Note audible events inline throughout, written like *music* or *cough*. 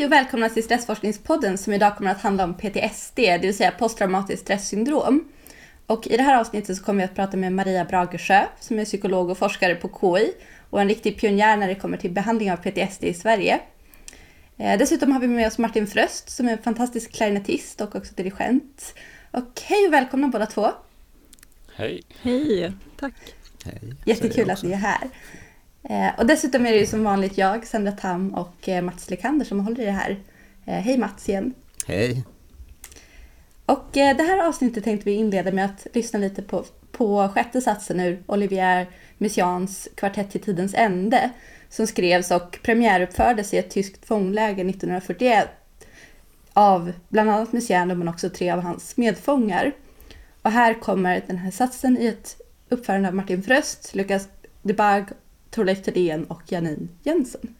Hej och välkomna till Stressforskningspodden som idag kommer att handla om PTSD, det vill säga posttraumatiskt stresssyndrom. Och i det här avsnittet så kommer vi att prata med Maria Bragersjö som är psykolog och forskare på KI och en riktig pionjär när det kommer till behandling av PTSD i Sverige. Eh, dessutom har vi med oss Martin Fröst som är en fantastisk klarinettist och också dirigent. Och hej och välkomna båda två! Hej! Hej, tack! Hej, Jättekul att ni är här. Eh, och dessutom är det ju som vanligt jag, Sandra Tam och eh, Mats Lekander som håller i det här. Eh, hej Mats igen! Hej! Och det här avsnittet tänkte vi inleda med att lyssna lite på, på sjätte satsen ur Olivier Messiaens Kvartett till tidens ände som skrevs och premiäruppfördes i ett tyskt fångläger 1941 av bland annat Messiaen men också tre av hans medfångar. Och här kommer den här satsen i ett uppförande av Martin Fröst, Lukas de Bag Torleif Thedéen och Janine Jensen.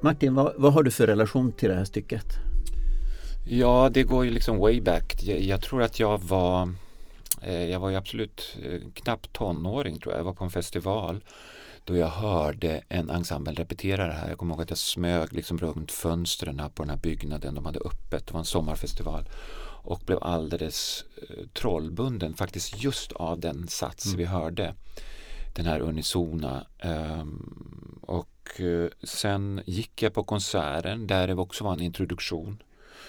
Martin, vad, vad, har du för relation till det här stycket? Ja, det går ju liksom way back. Jag, jag tror att jag var eh, jag var ju absolut eh, knappt tonåring tror jag. Jag var på en festival då jag hörde en ensemble repetera det här. Jag kommer ihåg att jag smög liksom runt fönstren på den här byggnaden de hade öppet. Det var en sommarfestival och blev alldeles eh, trollbunden faktiskt just av den sats mm. vi hörde. Den här unisona. Um, Eh, sen gick jag på konserten där det också var en introduktion.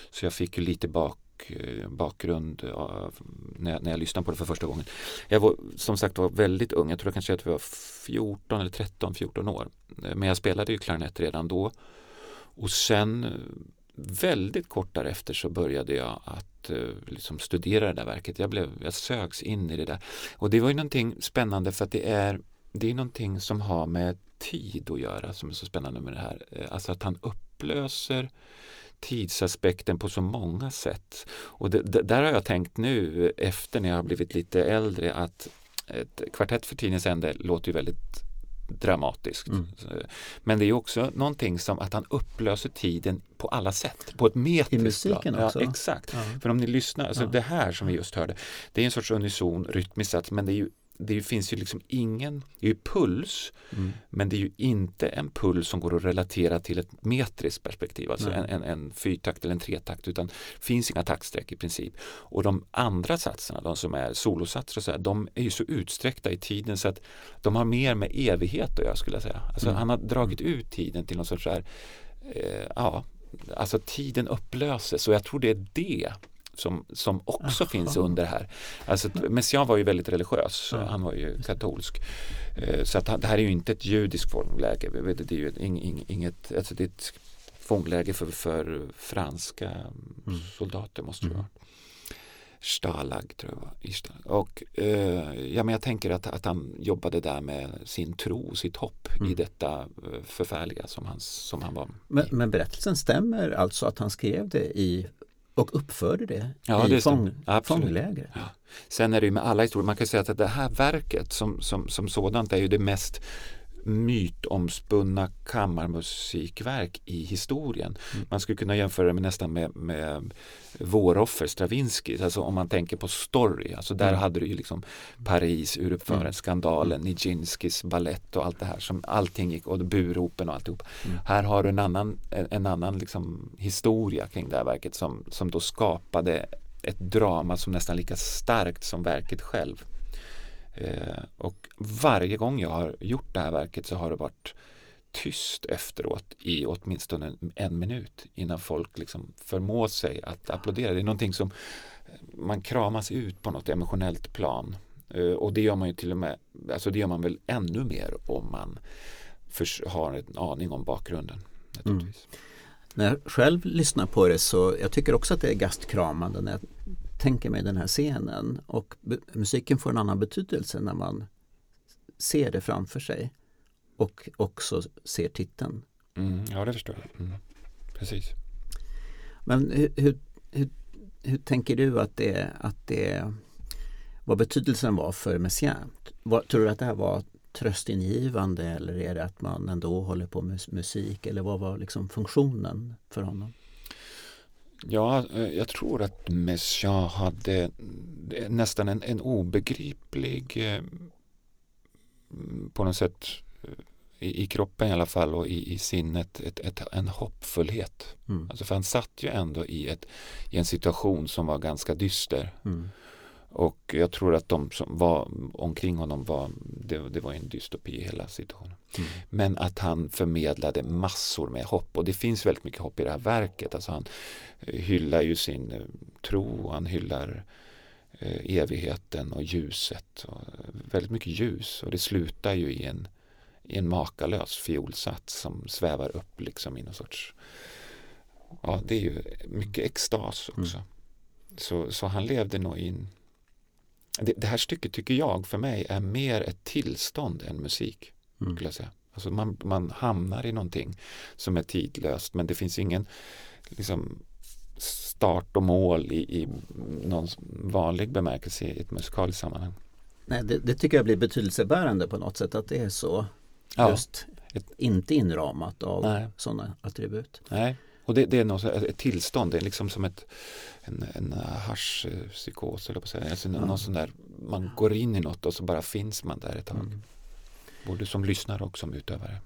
Så jag fick lite bak, eh, bakgrund av, när, jag, när jag lyssnade på det för första gången. Jag var som sagt var väldigt ung, jag tror kanske att jag var 14 eller 13, 14 år. Eh, men jag spelade ju klarinett redan då. Och sen väldigt kort därefter så började jag att liksom studera det där verket. Jag, blev, jag sögs in i det där. Och det var ju någonting spännande för att det är, det är någonting som har med tid att göra som är så spännande med det här. Eh, alltså att han upplöser tidsaspekten på så många sätt. Och det, det, där har jag tänkt nu efter när jag har blivit lite äldre att ett kvartett för tidens ände låter ju väldigt dramatiskt. Mm. Men det är också någonting som att han upplöser tiden på alla sätt, på ett metriskt I musiken plan. också? Ja, exakt. Ja. För om ni lyssnar, alltså ja. det här som vi just hörde, det är en sorts unison rytmisk sats men det är ju det finns ju liksom ingen, det är ju puls, mm. men det är ju inte en puls som går att relatera till ett metriskt perspektiv, alltså en, en, en fyrtakt eller en tretakt, utan det finns inga taktsträck i princip. Och de andra satserna, de som är solosatser och så här, de är ju så utsträckta i tiden så att de har mer med evighet att göra skulle jag säga. Alltså mm. han har dragit ut tiden till någon sorts så här, eh, ja, alltså tiden upplöses och jag tror det är det som, som också Aha. finns under här. Alltså, Messiaen var ju väldigt religiös, Ja. han var ju katolsk. Eh, Så att det här är ju inte ett judiskt fångläge, Vi vet, det är ju inget, alltså det är ett fångläge för, för franska Mm. soldater måste det Mm. vara. Stalag tror jag var. i Stalag. Och eh, ja, men jag tänker att, att han jobbade där med sin tro, sitt hopp i Mm. detta eh, förfärliga som han, som han var Men, i. men berättelsen stämmer alltså att han skrev det i och uppförde det Ja, i det stämmer. fång, Absolut. fångläger? Sen är det ju med alla historier, man kan säga att det här verket som, som, som sådant är ju det mest mytomspunna kammarmusikverk i historien. Mm. Man skulle kunna jämföra det med nästan med, med Våroffer, Stravinsky, alltså om man tänker på story, alltså där Mm. hade du ju liksom Paris, uruppförandet, Mm. skandalen, Nijinskis ballett och allt det här som allting gick och buropen och alltihop. Mm. Här har du en annan, en annan liksom historia kring det här verket som, som då skapade ett drama som nästan lika starkt som verket själv. Eh, och varje gång jag har gjort det här verket så har det varit tyst efteråt i åtminstone en, en minut innan folk liksom förmår sig att applådera. Det är någonting som eh, man kramas ut på något emotionellt plan. Eh, och det gör man ju till och med, alltså det gör man väl ännu mer om man för, har en aning om bakgrunden. Naturligtvis. Mm. När jag själv lyssnar på det så jag tycker också att det är gastkramande när jag tänker mig den här scenen och musiken får en annan betydelse när man ser det framför sig och också ser titeln. Mm, ja, det förstår jag. Mm. Precis. Men hur, hur, hur, hur tänker du att det, att det vad betydelsen var för Messiaen? Tror du att det här var tröstingivande eller är det att man ändå håller på med musik eller vad var liksom funktionen för honom? Ja, eh, jag tror att Messiaen hade nästan en, en obegriplig eh, på något sätt eh, i, i kroppen i alla fall och i, i sinnet ett, ett, en hoppfullhet. Mm. Alltså för han satt ju ändå i, ett, i en situation som var ganska dyster. Mm. Och jag tror att de som var omkring honom var, det, det var en dystopi hela situationen. Mm. Men att han förmedlade massor med hopp och det finns väldigt mycket hopp i det här verket. Alltså han eh, hyllar ju sin eh, tro, han hyllar eh, evigheten och ljuset. Och eh, väldigt mycket ljus och det slutar ju i en, i en makalös fiolsats som svävar upp liksom i någon sorts Ja, det är ju mycket extas också. Så, så han levde nog i en det, det här stycket tycker jag för mig är mer ett tillstånd än musik. Mm. Skulle jag säga. Alltså man, man hamnar i någonting som är tidlöst men det finns ingen liksom, start och mål i, i någon vanlig bemärkelse i ett musikaliskt sammanhang. Nej, det, det tycker jag blir betydelsebärande på något sätt att det är så Ja, just Ett- inte inramat av Nej. sådana attribut. nej. Och det, det är något, ett tillstånd, det är liksom som ett, en, en haschpsykos eller på säga. Alltså Ja. någon sån där, man går in i något och så bara finns man där ett tag. Mm. Både som lyssnare och som utövare.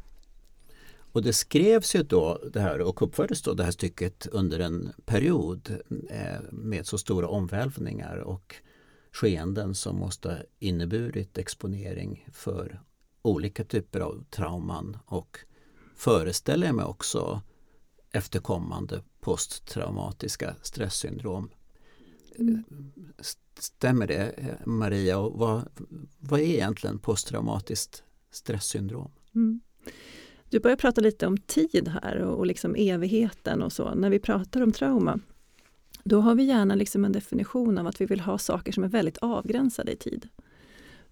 Och det skrevs ju då det här och uppfördes då det här stycket under en period eh, med så stora omvälvningar och skeenden som måste ha inneburit exponering för olika typer av trauman och föreställer jag mig också efterkommande posttraumatiska stresssyndrom. Mm. Stämmer det Maria? Och vad, vad är egentligen posttraumatiskt stresssyndrom? Mm. Du börjar prata lite om tid här och, och liksom evigheten och så. När vi pratar om trauma, då har vi gärna liksom en definition av att vi vill ha saker som är väldigt avgränsade i tid.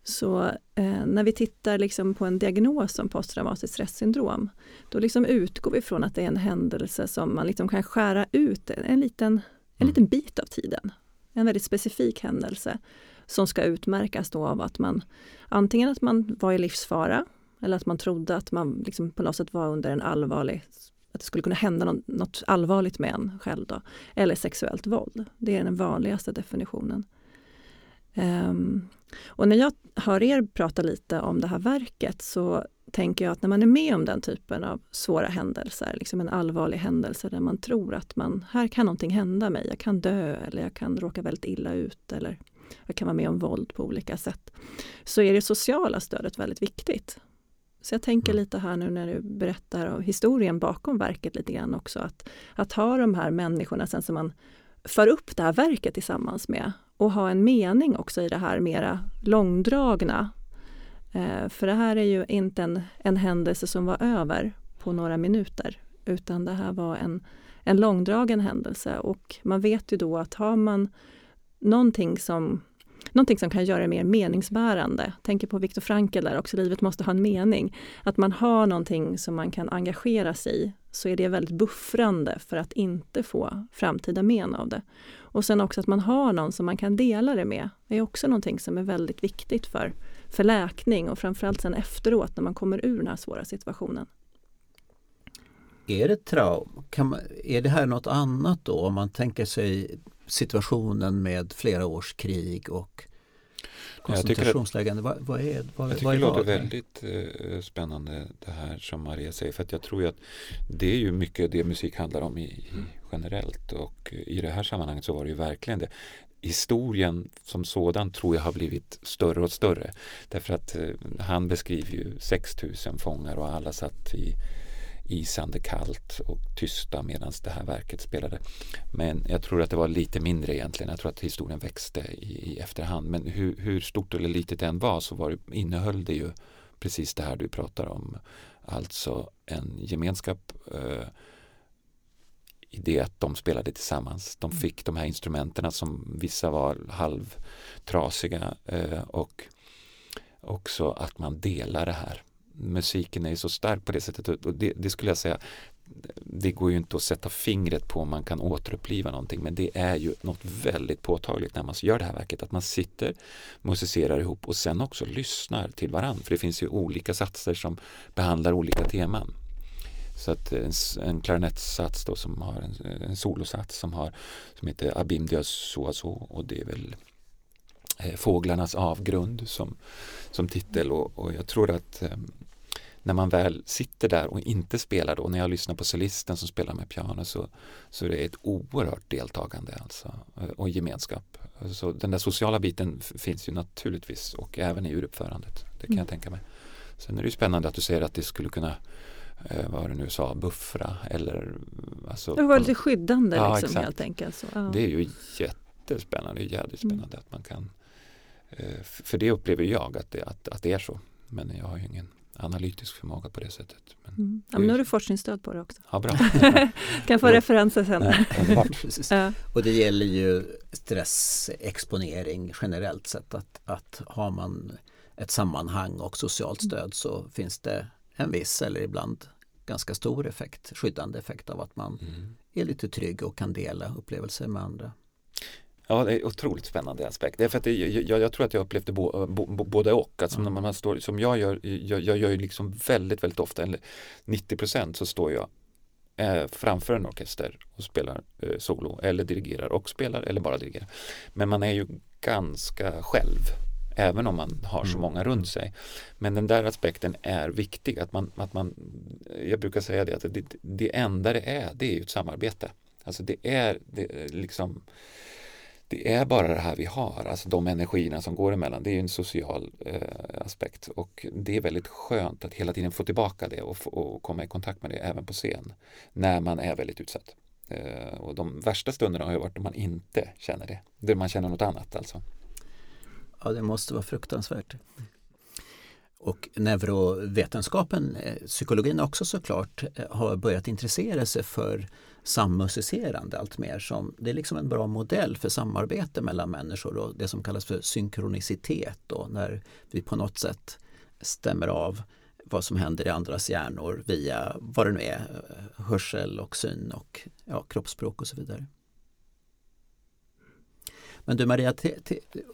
Så eh, när vi tittar liksom på en diagnos som posttraumatiskt stresssyndrom, då liksom utgår vi från att det är en händelse som man liksom kan skära ut en liten, en Mm. liten bit av tiden. En väldigt specifik händelse som ska utmärkas då av att man antingen att man var i livsfara eller att man trodde att man liksom på något sätt var under en allvarlig, att det skulle kunna hända något, något allvarligt med en själv då. Eller sexuellt våld. Det är den vanligaste definitionen. Ehm, och när jag hör er prata lite om det här verket så tänker jag att när man är med om den typen av svåra händelser, liksom en allvarlig händelse där man tror att man, här kan någonting hända mig, jag kan dö eller jag kan råka väldigt illa ut eller jag kan vara med om våld på olika sätt. Så är det sociala stödet väldigt viktigt. Så jag tänker Mm. lite här nu när du berättar om historien bakom verket lite grann också, att, att ha de här människorna sen som man för upp det här verket tillsammans med och ha en mening också i det här mera långdragna. Eh, för det här är ju inte en, en händelse som var över på några minuter utan det här var en, en långdragen händelse och man vet ju då att har man någonting som någonting som kan göra det mer meningsbärande. Tänker på Viktor Frankl där också, livet måste ha en mening. Att man har någonting som man kan engagera sig i, så är det väldigt buffrande för att inte få framtida men av det. Och sen också att man har någon som man kan dela det med, det är också någonting som är väldigt viktigt för, för läkning och framförallt sen efteråt när man kommer ur den här svåra situationen. Är det trauma? Man, är det här något annat då om man tänker sig situationen med flera års krig och koncentrationslägen. Vad, vad, är, vad, jag tycker vad är det låter väldigt eh, spännande det här som Maria säger. För att jag tror att det är ju mycket det musik handlar om i, i generellt. Och i det här sammanhanget så var det ju verkligen det historien som sådan tror jag har blivit större och större. Därför att eh, han beskriver ju 6000 fångar och alla satt i isande kallt och tysta medan det här verket spelade. Men jag tror att det var lite mindre egentligen. Jag tror att historien växte i, i efterhand. Men hur, hur, stort eller litet det än var så var det, innehöll det ju precis det här du pratar om. Alltså en gemenskap eh, i det att de spelade tillsammans. De mm. fick de här instrumenten som vissa var halvtrasiga eh, och också att man delar det här musiken är så stark på det sättet. Och det, det, skulle jag säga det går ju inte att sätta fingret på om man kan återuppliva någonting men det är ju något väldigt påtagligt när man gör det här verket att man sitter, musicerar ihop och sen också lyssnar till varandra för det finns ju olika satser som behandlar olika teman. Så att en, en klarinettsats då som har en, en solosats som har som heter Abim Dios so, och det är väl eh, Fåglarnas avgrund som, som titel. Och, och jag tror att eh, när man väl sitter där och inte spelar då, när jag lyssnar på solisten som spelar med piano så, så är det ett oerhört deltagande alltså, och gemenskap. Så den där sociala biten finns ju naturligtvis och även i uruppförandet. Det kan mm. jag tänka mig. Sen är det ju spännande att du säger att det skulle kunna eh, vad du nu sa, buffra eller alltså, Det var lite skyddande ja, liksom, exakt. helt enkelt. Så, ja. Det är ju jättespännande, jävligt spännande mm. att man kan eh, För det upplever jag att det, att, att det är så. Men jag har ju ingen analytisk förmåga på det sättet. Men, mm. ja, men nu har du forskningsstöd på det också. Ja, bra. *laughs* kan få *laughs* referenser sen. *laughs* ja. Och det gäller ju stressexponering generellt sett att, att har man ett sammanhang och socialt stöd mm. så finns det en viss eller ibland ganska stor effekt, skyddande effekt av att man mm. är lite trygg och kan dela upplevelser med andra. Ja, det är otroligt spännande aspekt. Det är för att det, jag, jag, tror att jag upplevde bo, bo, både och. Alltså mm. när man står, som jag gör, jag, jag gör ju liksom väldigt, väldigt ofta, eller 90% så står jag eh, framför en orkester och spelar eh, solo eller dirigerar och spelar eller bara dirigerar. Men man är ju ganska själv även om man har så mm. många runt sig. Men den där aspekten är viktig. Att man, att man, jag brukar säga det att det, det enda det är, det är ju ett samarbete. Alltså det är det, liksom det är bara det här vi har, alltså de energierna som går emellan. Det är en social eh, aspekt och det är väldigt skönt att hela tiden få tillbaka det och, och komma i kontakt med det även på scen när man är väldigt utsatt. Eh, och de värsta stunderna har ju varit då man inte känner det, där man känner något annat alltså. Ja, det måste vara fruktansvärt. Och neurovetenskapen, eh, psykologin också såklart, eh, har börjat intressera sig för sammusicerande allt mer. Som, det är liksom en bra modell för samarbete mellan människor och det som kallas för synkronicitet då, när vi på något sätt stämmer av vad som händer i andras hjärnor via vad det nu är, hörsel och syn och ja, kroppsspråk och så vidare. Men du Maria,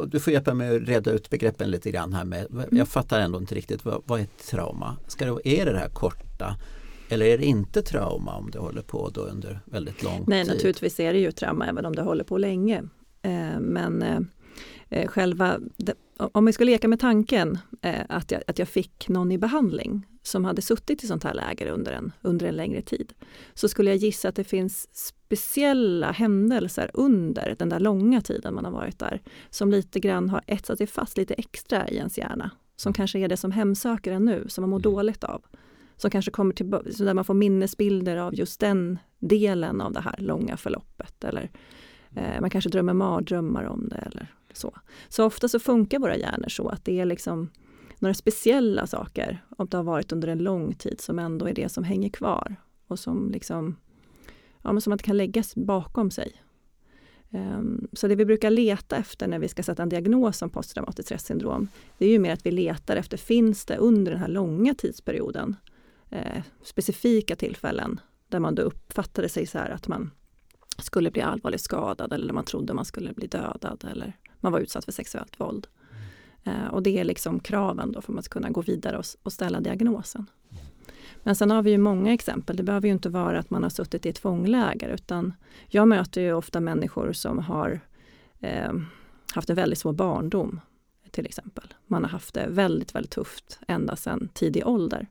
du får hjälpa mig att reda ut begreppen lite grann här med, jag mm. fattar ändå inte riktigt, vad, vad är trauma? Ska det, är det det här korta eller är det inte trauma om det håller på då under väldigt lång Nej, tid? naturligtvis är det ju trauma även om det håller på länge. Eh, men eh, eh, själva, om vi ska leka med tanken att jag, att jag fick någon i behandling som hade suttit i sånt här läger under en, under en längre tid, så skulle jag gissa att det finns speciella händelser under den där långa tiden man har varit där, som lite grann har etsat sig fast lite extra i ens hjärna, som mm. kanske är det som hemsöker en nu, som man mår mm. dåligt av som kanske kommer tillbaka, där man får minnesbilder av just den delen av det här långa förloppet. Eller Eh, man kanske drömmer mardrömmar om det eller så. Så ofta så funkar våra hjärnor så att det är liksom några speciella saker, om det har varit under en lång tid, som ändå är det som hänger kvar och som liksom ja, men som att det kan läggas bakom sig. Um, så det vi brukar leta efter när vi ska sätta en diagnos om posttraumatiskt stressyndrom, det är ju mer att vi letar efter, finns det under den här långa tidsperioden eh, specifika tillfällen där man då uppfattade sig så här att man skulle bli allvarligt skadad eller man trodde man skulle bli dödad eller man var utsatt för sexuellt våld. Eh, och det är liksom kraven då för att kunna gå vidare och, och ställa diagnosen. Men sen har vi ju många exempel. Det behöver ju inte vara att man har suttit i ett fångläger utan jag möter ju ofta människor som har eh, haft en väldigt svår barndom till exempel. Man har haft det väldigt, väldigt tufft ända sedan tidig ålder.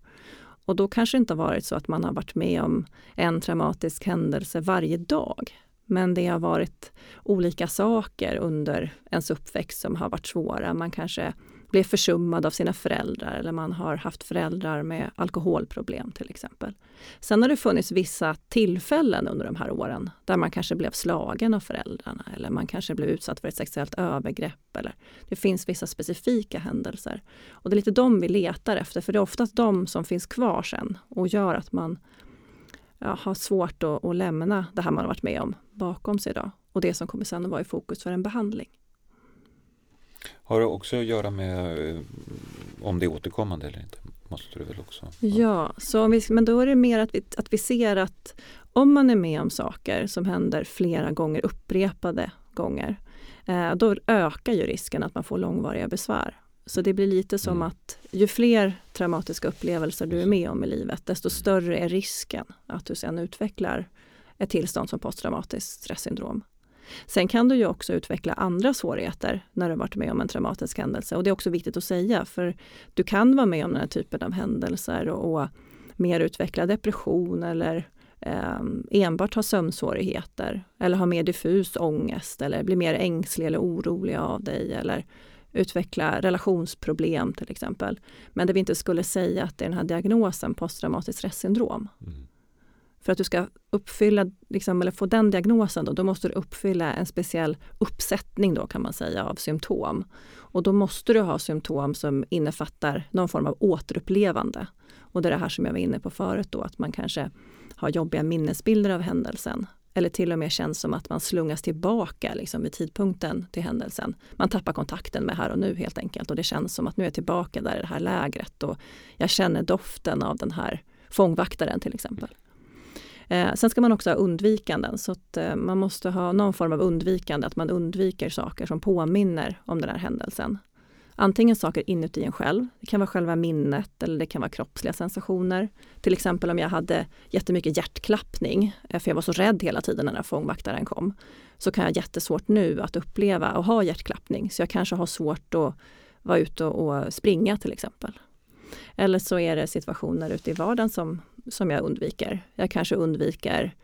Och då kanske det inte har varit så att man har varit med om en traumatisk händelse varje dag. Men det har varit olika saker under ens uppväxt som har varit svåra. Man kanske blev försummad av sina föräldrar eller man har haft föräldrar med alkoholproblem till exempel. Sen har det funnits vissa tillfällen under de här åren där man kanske blev slagen av föräldrarna eller man kanske blev utsatt för ett sexuellt övergrepp. Eller det finns vissa specifika händelser. Och det är lite de vi letar efter för det är oftast de som finns kvar sen och gör att man ja, har svårt att, att lämna det här man har varit med om bakom sig idag. Och det som kommer sen att vara i fokus för en behandling. Har det också att göra med eh, om det är återkommande eller inte? Måste det väl också? Ja, så vi, men då är det mer att vi, att vi ser att om man är med om saker som händer flera gånger, upprepade gånger, eh, då ökar ju risken att man får långvariga besvär. Så det blir lite som mm. att ju fler traumatiska upplevelser du är med om i livet, desto större är risken att du sen utvecklar ett tillstånd som posttraumatiskt stresssyndrom. Sen kan du ju också utveckla andra svårigheter när du varit med om en traumatisk händelse. Och det är också viktigt att säga, för du kan vara med om den här typen av händelser och, och mer utveckla depression eller eh, enbart ha sömnsvårigheter eller ha mer diffus ångest eller bli mer ängslig eller orolig av dig eller utveckla relationsproblem till exempel. Men det vi inte skulle säga att det är den här diagnosen posttraumatiskt stressyndrom. Mm. För att du ska uppfylla, liksom, eller få den diagnosen, då, då måste du uppfylla en speciell uppsättning då kan man säga av symptom. Och då måste du ha symptom som innefattar någon form av återupplevande. Och det är det här som jag var inne på förut då, att man kanske har jobbiga minnesbilder av händelsen. Eller till och med känns som att man slungas tillbaka liksom, vid tidpunkten till händelsen. Man tappar kontakten med här och nu helt enkelt och det känns som att nu är jag tillbaka där i det här lägret och jag känner doften av den här fångvaktaren till exempel. Eh, sen ska man också ha undvikanden så att eh, man måste ha någon form av undvikande, att man undviker saker som påminner om den här händelsen. Antingen saker inuti en själv, det kan vara själva minnet eller det kan vara kroppsliga sensationer. Till exempel om jag hade jättemycket hjärtklappning, eh, för jag var så rädd hela tiden när fångvaktaren kom, så kan jag ha jättesvårt nu att uppleva och ha hjärtklappning. Så jag kanske har svårt att vara ute och springa till exempel. Eller så är det situationer ute i vardagen som, som jag undviker. Jag kanske undviker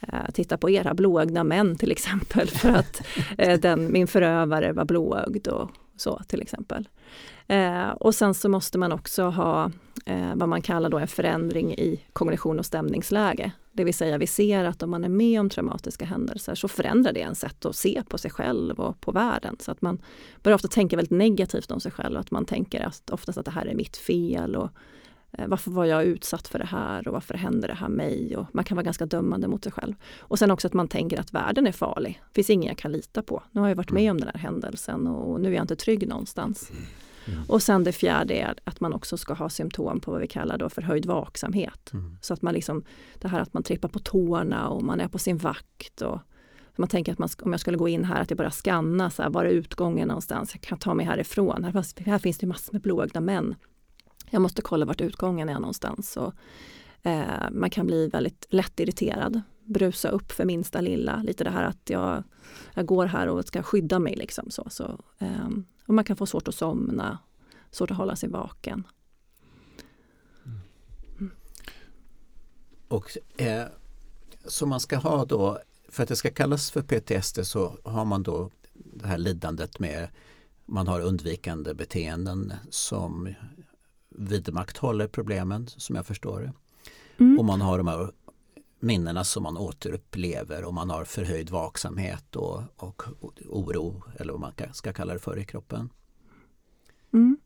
eh, titta på era blåögda män till exempel för att *laughs* eh, den, min förövare var blåögd och så till exempel. Eh, och sen så måste man också ha eh, vad man kallar då en förändring i kognition och stämningsläge. Det vill säga vi ser att om man är med om traumatiska händelser så förändrar det en sätt att se på sig själv och på världen. Så att man börjar ofta tänka väldigt negativt om sig själv. Att man tänker att oftast att det här är mitt fel och varför var jag utsatt för det här och varför händer det här mig? Och man kan vara ganska dömande mot sig själv. Och sen också att man tänker att världen är farlig. Det finns ingen jag kan lita på. Nu har jag varit med om den här händelsen och nu är jag inte trygg någonstans. Mm. Mm. Och sen det fjärde är att man också ska ha symptom på vad vi kallar då förhöjd vaksamhet. Mm. Så att man liksom, det här att man trippar på tårna och man är på sin vakt. Och man tänker att man, om jag skulle gå in här, att jag bara skanna, så här, var är utgången någonstans? Jag kan ta mig härifrån. Här, här finns det massor med blåögda män. Jag måste kolla vart utgången är någonstans. Och, eh, man kan bli väldigt lätt irriterad, brusa upp för minsta lilla. Lite det här att jag, jag går här och ska skydda mig. Liksom, så, så eh, och man kan få svårt att somna, svårt att hålla sig vaken. Mm. Och eh, Så man ska ha då, för att det ska kallas för PTSD så har man då det här lidandet med man har undvikande beteenden som vidmakthåller problemen som jag förstår det. Mm. Och man har de här minnena som man återupplever och man har förhöjd vaksamhet och, och oro eller vad man ska kalla det för i kroppen. Mm.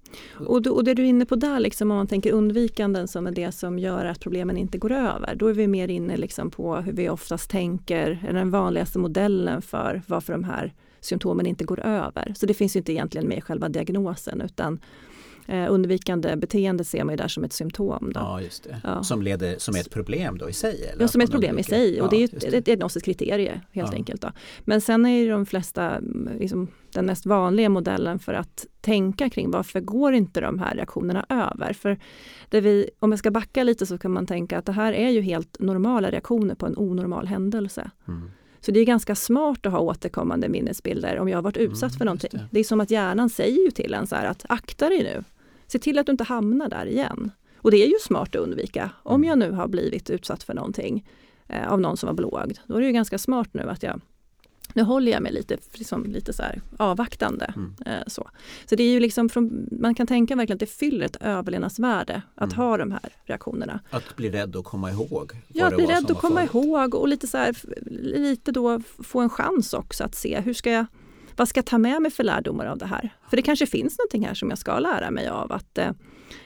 Och, då, och det du är inne på där, liksom, om man tänker undvikanden som är det som gör att problemen inte går över, då är vi mer inne liksom på hur vi oftast tänker, är den vanligaste modellen för varför de här symptomen inte går över. Så det finns inte egentligen med i själva diagnosen utan Eh, undvikande beteende ser man ju där som ett symptom. Då. Ja, just det. Ja. Som, leder, som är ett problem då i sig? Eller? Ja, som är ett problem i sig och ja, det är ett, ett diagnostiskt kriterie helt ja. enkelt. Då. Men sen är ju de flesta, liksom, den mest vanliga modellen för att tänka kring varför går inte de här reaktionerna över? För det vi, om jag ska backa lite så kan man tänka att det här är ju helt normala reaktioner på en onormal händelse. Mm. Så det är ganska smart att ha återkommande minnesbilder om jag har varit utsatt mm, för någonting. Det. det. är som att hjärnan säger ju till en så här att akta dig nu. Se till att du inte hamnar där igen. Och det är ju smart att undvika. Om mm. jag nu har blivit utsatt för någonting eh, av någon som var blåögd, då är det ju ganska smart nu att jag nu håller jag mig lite, liksom, lite så här avvaktande. Mm. Eh, så. så det är ju liksom från, man kan tänka verkligen att det fyller ett överlevnadsvärde att mm. ha de här reaktionerna. Att bli rädd och komma ihåg? Ja, att bli rädd och komma förut. ihåg och lite, så här, lite då få en chans också att se hur ska jag vad ska jag ta med mig för lärdomar av det här? För det kanske finns någonting här som jag ska lära mig av. att eh,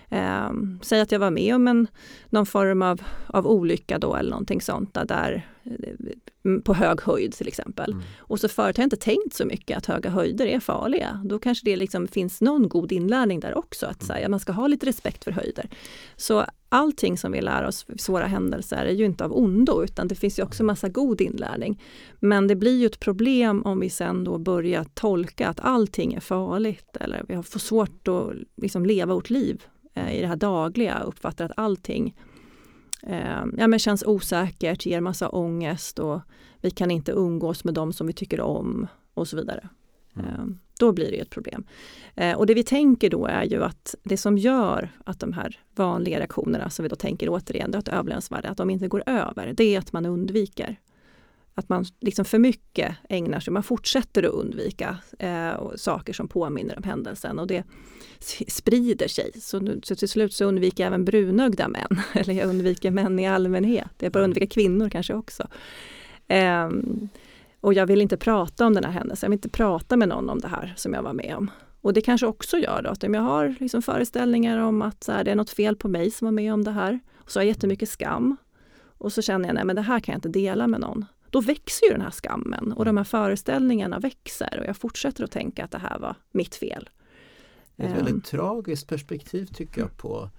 eh, Säg att jag var med om en, någon form av, av olycka då eller någonting sånt där, på hög höjd till exempel. Mm. Och så förut har jag inte tänkt så mycket att höga höjder är farliga. Då kanske det liksom finns någon god inlärning där också, att säga, man ska ha lite respekt för höjder. Så allting som vi lär oss svåra händelser är ju inte av ondo, utan det finns ju också massa god inlärning. Men det blir ju ett problem om vi sen då börjar tolka att allting är farligt eller vi har för svårt att liksom leva vårt liv eh, i det här dagliga, uppfattar att allting eh, ja, men känns osäkert, ger massa ångest och vi kan inte umgås med dem som vi tycker om och så vidare. Mm. Eh, då blir det ett problem. Eh, och det vi tänker då är ju att det som gör att de här vanliga reaktionerna som vi då tänker återigen, det är ett överlevnadsvärde, att de inte går över, det är att man undviker att man liksom för mycket ägnar sig, man fortsätter att undvika eh, saker som påminner om händelsen och det sprider sig. Så, nu, så till slut så undviker jag även brunögda män, *laughs* eller jag undviker män i allmänhet. Jag börjar undvika kvinnor kanske också. Eh, och jag vill inte prata om den här händelsen, jag vill inte prata med någon om det här som jag var med om. Och det kanske också gör då att om jag har liksom föreställningar om att här, det är något fel på mig som var med om det här, och så har jag jättemycket skam, och så känner jag, nej men det här kan jag inte dela med någon då växer ju den här skammen och de här föreställningarna växer och jag fortsätter att tänka att det här var mitt fel. Ett väldigt um, tragiskt perspektiv tycker jag på,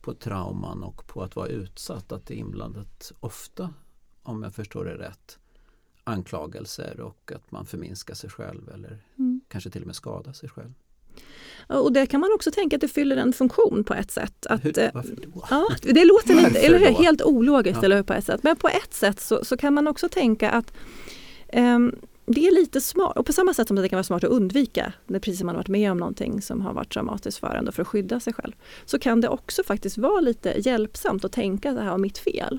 på trauman och på att vara utsatt. Att det är inblandat ofta, om jag förstår det rätt, anklagelser och att man förminskar sig själv eller mm. kanske till och med skadar sig själv. Och det kan man också tänka att det fyller en funktion på ett sätt. Att, hur, eh, Ja, det låter lite, eller hur, helt ologiskt ja. eller hur, på ett sätt. Men på ett sätt så, så kan man också tänka att um, det är lite smart, och på samma sätt som det kan vara smart att undvika, när precis man har varit med om någonting som har varit traumatiskt för en för att skydda sig själv, så kan det också faktiskt vara lite hjälpsamt att tänka att det här var mitt fel.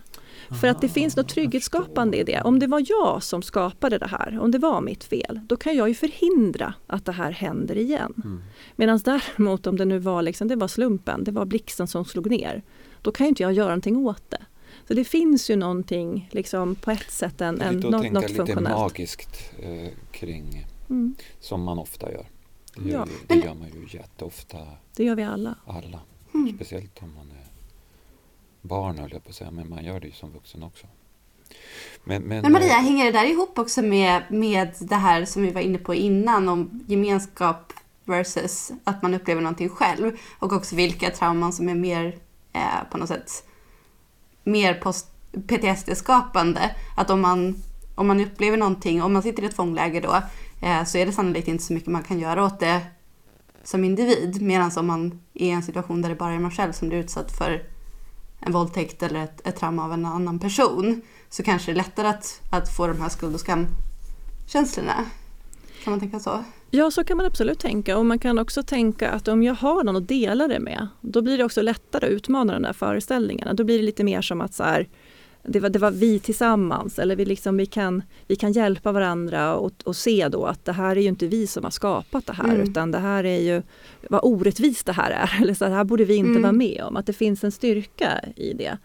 För att det finns något trygghetsskapande i det. Om det var jag som skapade det här, om det var mitt fel, då kan jag ju förhindra att det här händer igen. Mm. Medan däremot om det nu var, liksom, det var slumpen, det var blixten som slog ner, då kan inte jag göra någonting åt det. Så det finns ju någonting liksom, på ett sätt, en, en, något, något funktionellt. lite magiskt eh, kring, mm. som man ofta gör. Det, ja. det gör man ju jätteofta. Det gör vi alla. Alla, mm. speciellt om man är barn höll jag på att säga, men man gör det ju som vuxen också. Men, men, men Maria, äh, hänger det där ihop också med, med det här som vi var inne på innan om gemenskap versus att man upplever någonting själv och också vilka trauman som är mer eh, på något sätt mer PTSD-skapande. Att om man, om man upplever någonting, om man sitter i ett fångläger då, eh, så är det sannolikt inte så mycket man kan göra åt det som individ. Medan om man är i en situation där det bara är man själv som blir utsatt för en våldtäkt eller ett, ett trauma av en annan person så kanske det är lättare att, att få de här skuld och skamkänslorna. Kan man tänka så? Ja, så kan man absolut tänka och man kan också tänka att om jag har någon att dela det med, då blir det också lättare att utmana de där föreställningarna. Då blir det lite mer som att så här, det var, det var vi tillsammans eller vi, liksom, vi, kan, vi kan hjälpa varandra och, och se då att det här är ju inte vi som har skapat det här mm. utan det här är ju vad orättvist det här är. *laughs* Eller så här borde vi inte mm. vara med om. Att det finns en styrka i det.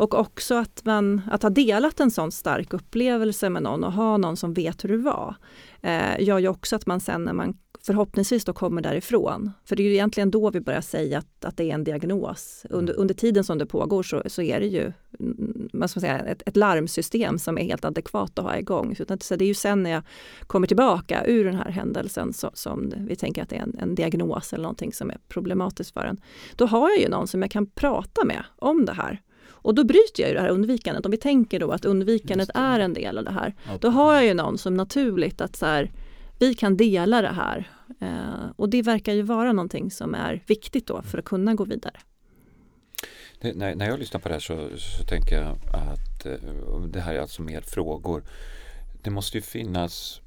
Och också att man att ha delat en sån stark upplevelse med någon och ha någon som vet hur det var, eh, gör ju också att man sen när man förhoppningsvis då kommer därifrån. För det är ju egentligen då vi börjar säga att, att det är en diagnos. Under, under tiden som det pågår så, så är det ju mm, vad ska man säga, ett, ett larmsystem som är helt adekvat att ha igång. Så det är ju sen när jag kommer tillbaka ur den här händelsen så, som vi tänker att det är en, en diagnos eller någonting som är problematiskt för en. Då har jag ju någon som jag kan prata med om det här. Och då bryter jag ju det här undvikandet. Om vi tänker då att undvikandet är en del av det här. Då har jag ju någon som naturligt att så här, vi kan dela det här. Eh, och det verkar ju vara någonting som är viktigt då för att kunna gå vidare. Det, när, när jag lyssnar på det här så, så tänker jag att eh, det här är alltså mer frågor. Det måste ju finnas,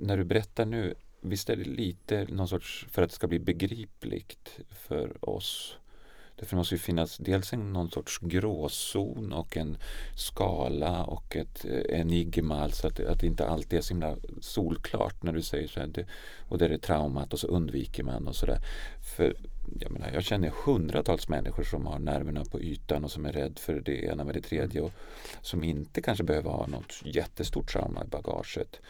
när du berättar nu, visst är det lite någon sorts, för att det ska bli begripligt för oss Därför måste ju finnas dels en, någon sorts gråzon och en skala och ett eh, enigma. Alltså att, att det inte alltid är så himla solklart när du säger så här. Det, och det är traumat och så undviker man och sådär. För jag, menar, jag känner hundratals människor som har nerverna på ytan och som är rädd för det ena med det tredje och som inte kanske behöver ha något jättestort trauma i bagaget.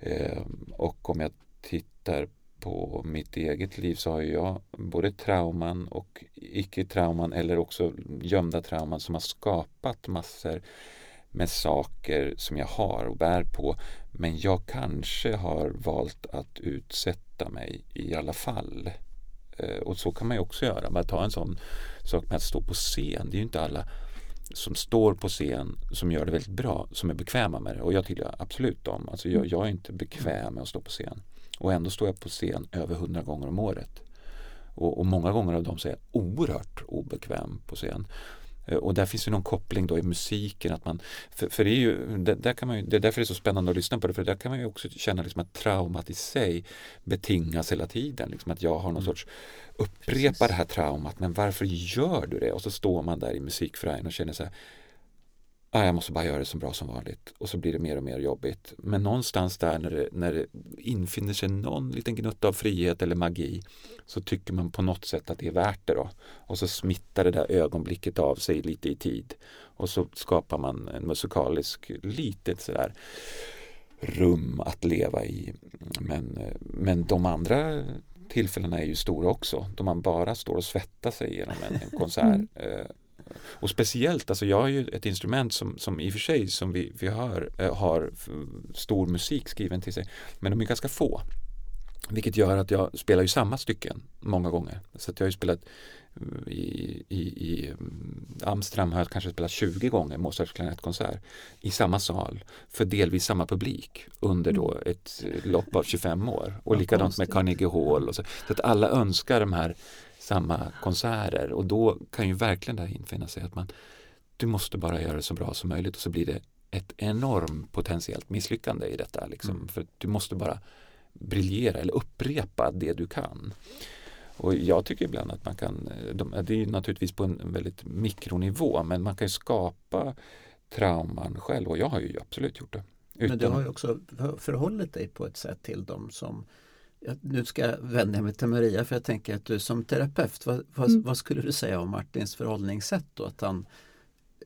Eh, och om jag tittar på mitt eget liv så har jag både trauman och icke-trauman eller också gömda trauman som har skapat massor med saker som jag har och bär på. Men jag kanske har valt att utsätta mig i alla fall. Eh, och så kan man ju också göra. Bara ta en sån sak med att stå på scen. Det är ju inte alla som står på scen som gör det väldigt bra, som är bekväma med det. Och jag tillhör absolut dem. Alltså jag, jag är inte bekväm med att stå på scen. Och ändå står jag på scen över hundra gånger om året. Och, och, många gånger av dem så är jag oerhört obekväm på scen. Eh, och där finns ju någon koppling då i musiken. Att man, för, för det, är ju, det, där kan man ju, det är därför det är så spännande att lyssna på det. För där kan man ju också känna liksom att traumat i sig betingas hela tiden. Liksom att jag har någon mm. sorts upprepa det här traumat. Men varför gör du det? Och så står man där i musikfärgen och känner så här ah, jag måste bara göra det så bra som vanligt och så blir det mer och mer jobbigt. Men någonstans där när det, när det infinner sig någon liten gnutta av frihet eller magi så tycker man på något sätt att det är värt det då. Och så smittar det där ögonblicket av sig lite i tid och så skapar man en musikalisk litet sådär rum att leva i. Men, men de andra tillfällena är ju stora också, då man bara står och svettar sig genom en, en konsert. Mm. Eh, och speciellt, alltså jag har ju ett instrument som, som i och för sig som vi, vi hör har stor musik skriven till sig men de är ganska få. Vilket gör att jag spelar ju samma stycken många gånger. Så att jag har ju spelat eh, i, i, i mm, Amsterdam har jag kanske spelat 20 gånger Mozarts klarinettkonsert i samma sal för delvis samma publik under då mm. ett lopp av 25 år. Och likadant med Carnegie Hall. Och så. så att alla önskar de här samma konserter och då kan ju verkligen det här infinna sig att man du måste bara göra det så bra som möjligt och så blir det ett enormt potentiellt misslyckande i detta. Liksom. Mm. För du måste bara briljera eller upprepa det du kan. Och jag tycker ibland att man kan, de, det är naturligtvis på en väldigt mikronivå, men man kan skapa trauman själv och jag har ju absolut gjort det. Utan... Men du har ju också förhållit dig på ett sätt till dem som nu ska jag vända mig till Maria för jag tänker att du som terapeut, vad, vad, mm. vad skulle du säga om Martins förhållningssätt då? Att han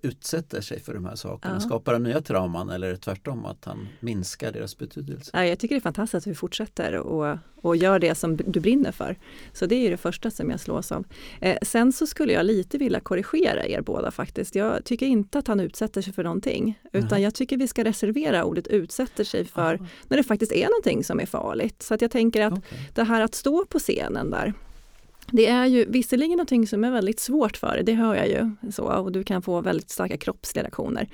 utsätter sig för de här sakerna? Ja. Skapar han nya trauman eller tvärtom att han minskar deras betydelse? Ja, jag tycker det är fantastiskt att vi fortsätter och, och gör det som du brinner för. Så det är det första som jag slås av. Eh, sen så skulle jag lite vilja korrigera er båda faktiskt. Jag tycker inte att han utsätter sig för någonting, utan mm. jag tycker vi ska reservera ordet utsätter sig för mm. när det faktiskt är någonting som är farligt. Så att jag tänker att okay. det här att stå på scenen där, det är ju visserligen någonting som är väldigt svårt för dig, det hör jag ju. Så, och du kan få väldigt starka kroppsliga reaktioner.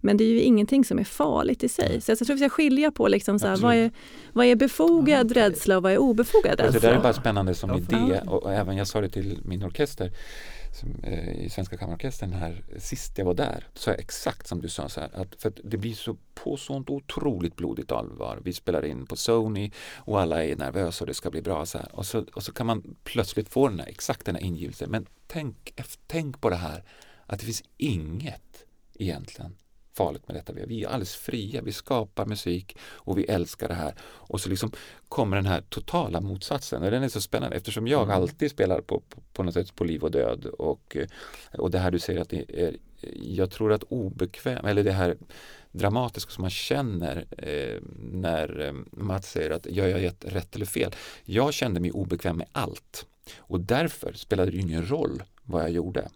Men det är ju ingenting som är farligt i sig. Så jag tror vi ska skilja på liksom så här, vad, är, vad är befogad ja, rädsla och vad är obefogad rädsla. Det där är bara spännande som idé och även jag sa det till min orkester som, eh, i Svenska Kammarorkestern här sist jag var där, sa jag exakt som du sa så här, att för att det blir så på sånt otroligt blodigt allvar. Vi spelar in på Sony och alla är nervösa och det ska bli bra så här. Och så, och så kan man plötsligt få den här, exakt den här ingivelsen. Men tänk, tänk på det här att det finns inget egentligen farligt med detta. Vi är alldeles fria, vi skapar musik och vi älskar det här. Och så liksom kommer den här totala motsatsen och den är så spännande eftersom jag mm. alltid spelar på, på, på, något sätt på liv och död och, och det här du säger att det är, jag tror att obekväm, eller det här dramatiska som man känner eh, när eh, Mats säger att jag har gett rätt eller fel. Jag kände mig obekväm med allt och därför spelade det ingen roll vad jag gjorde.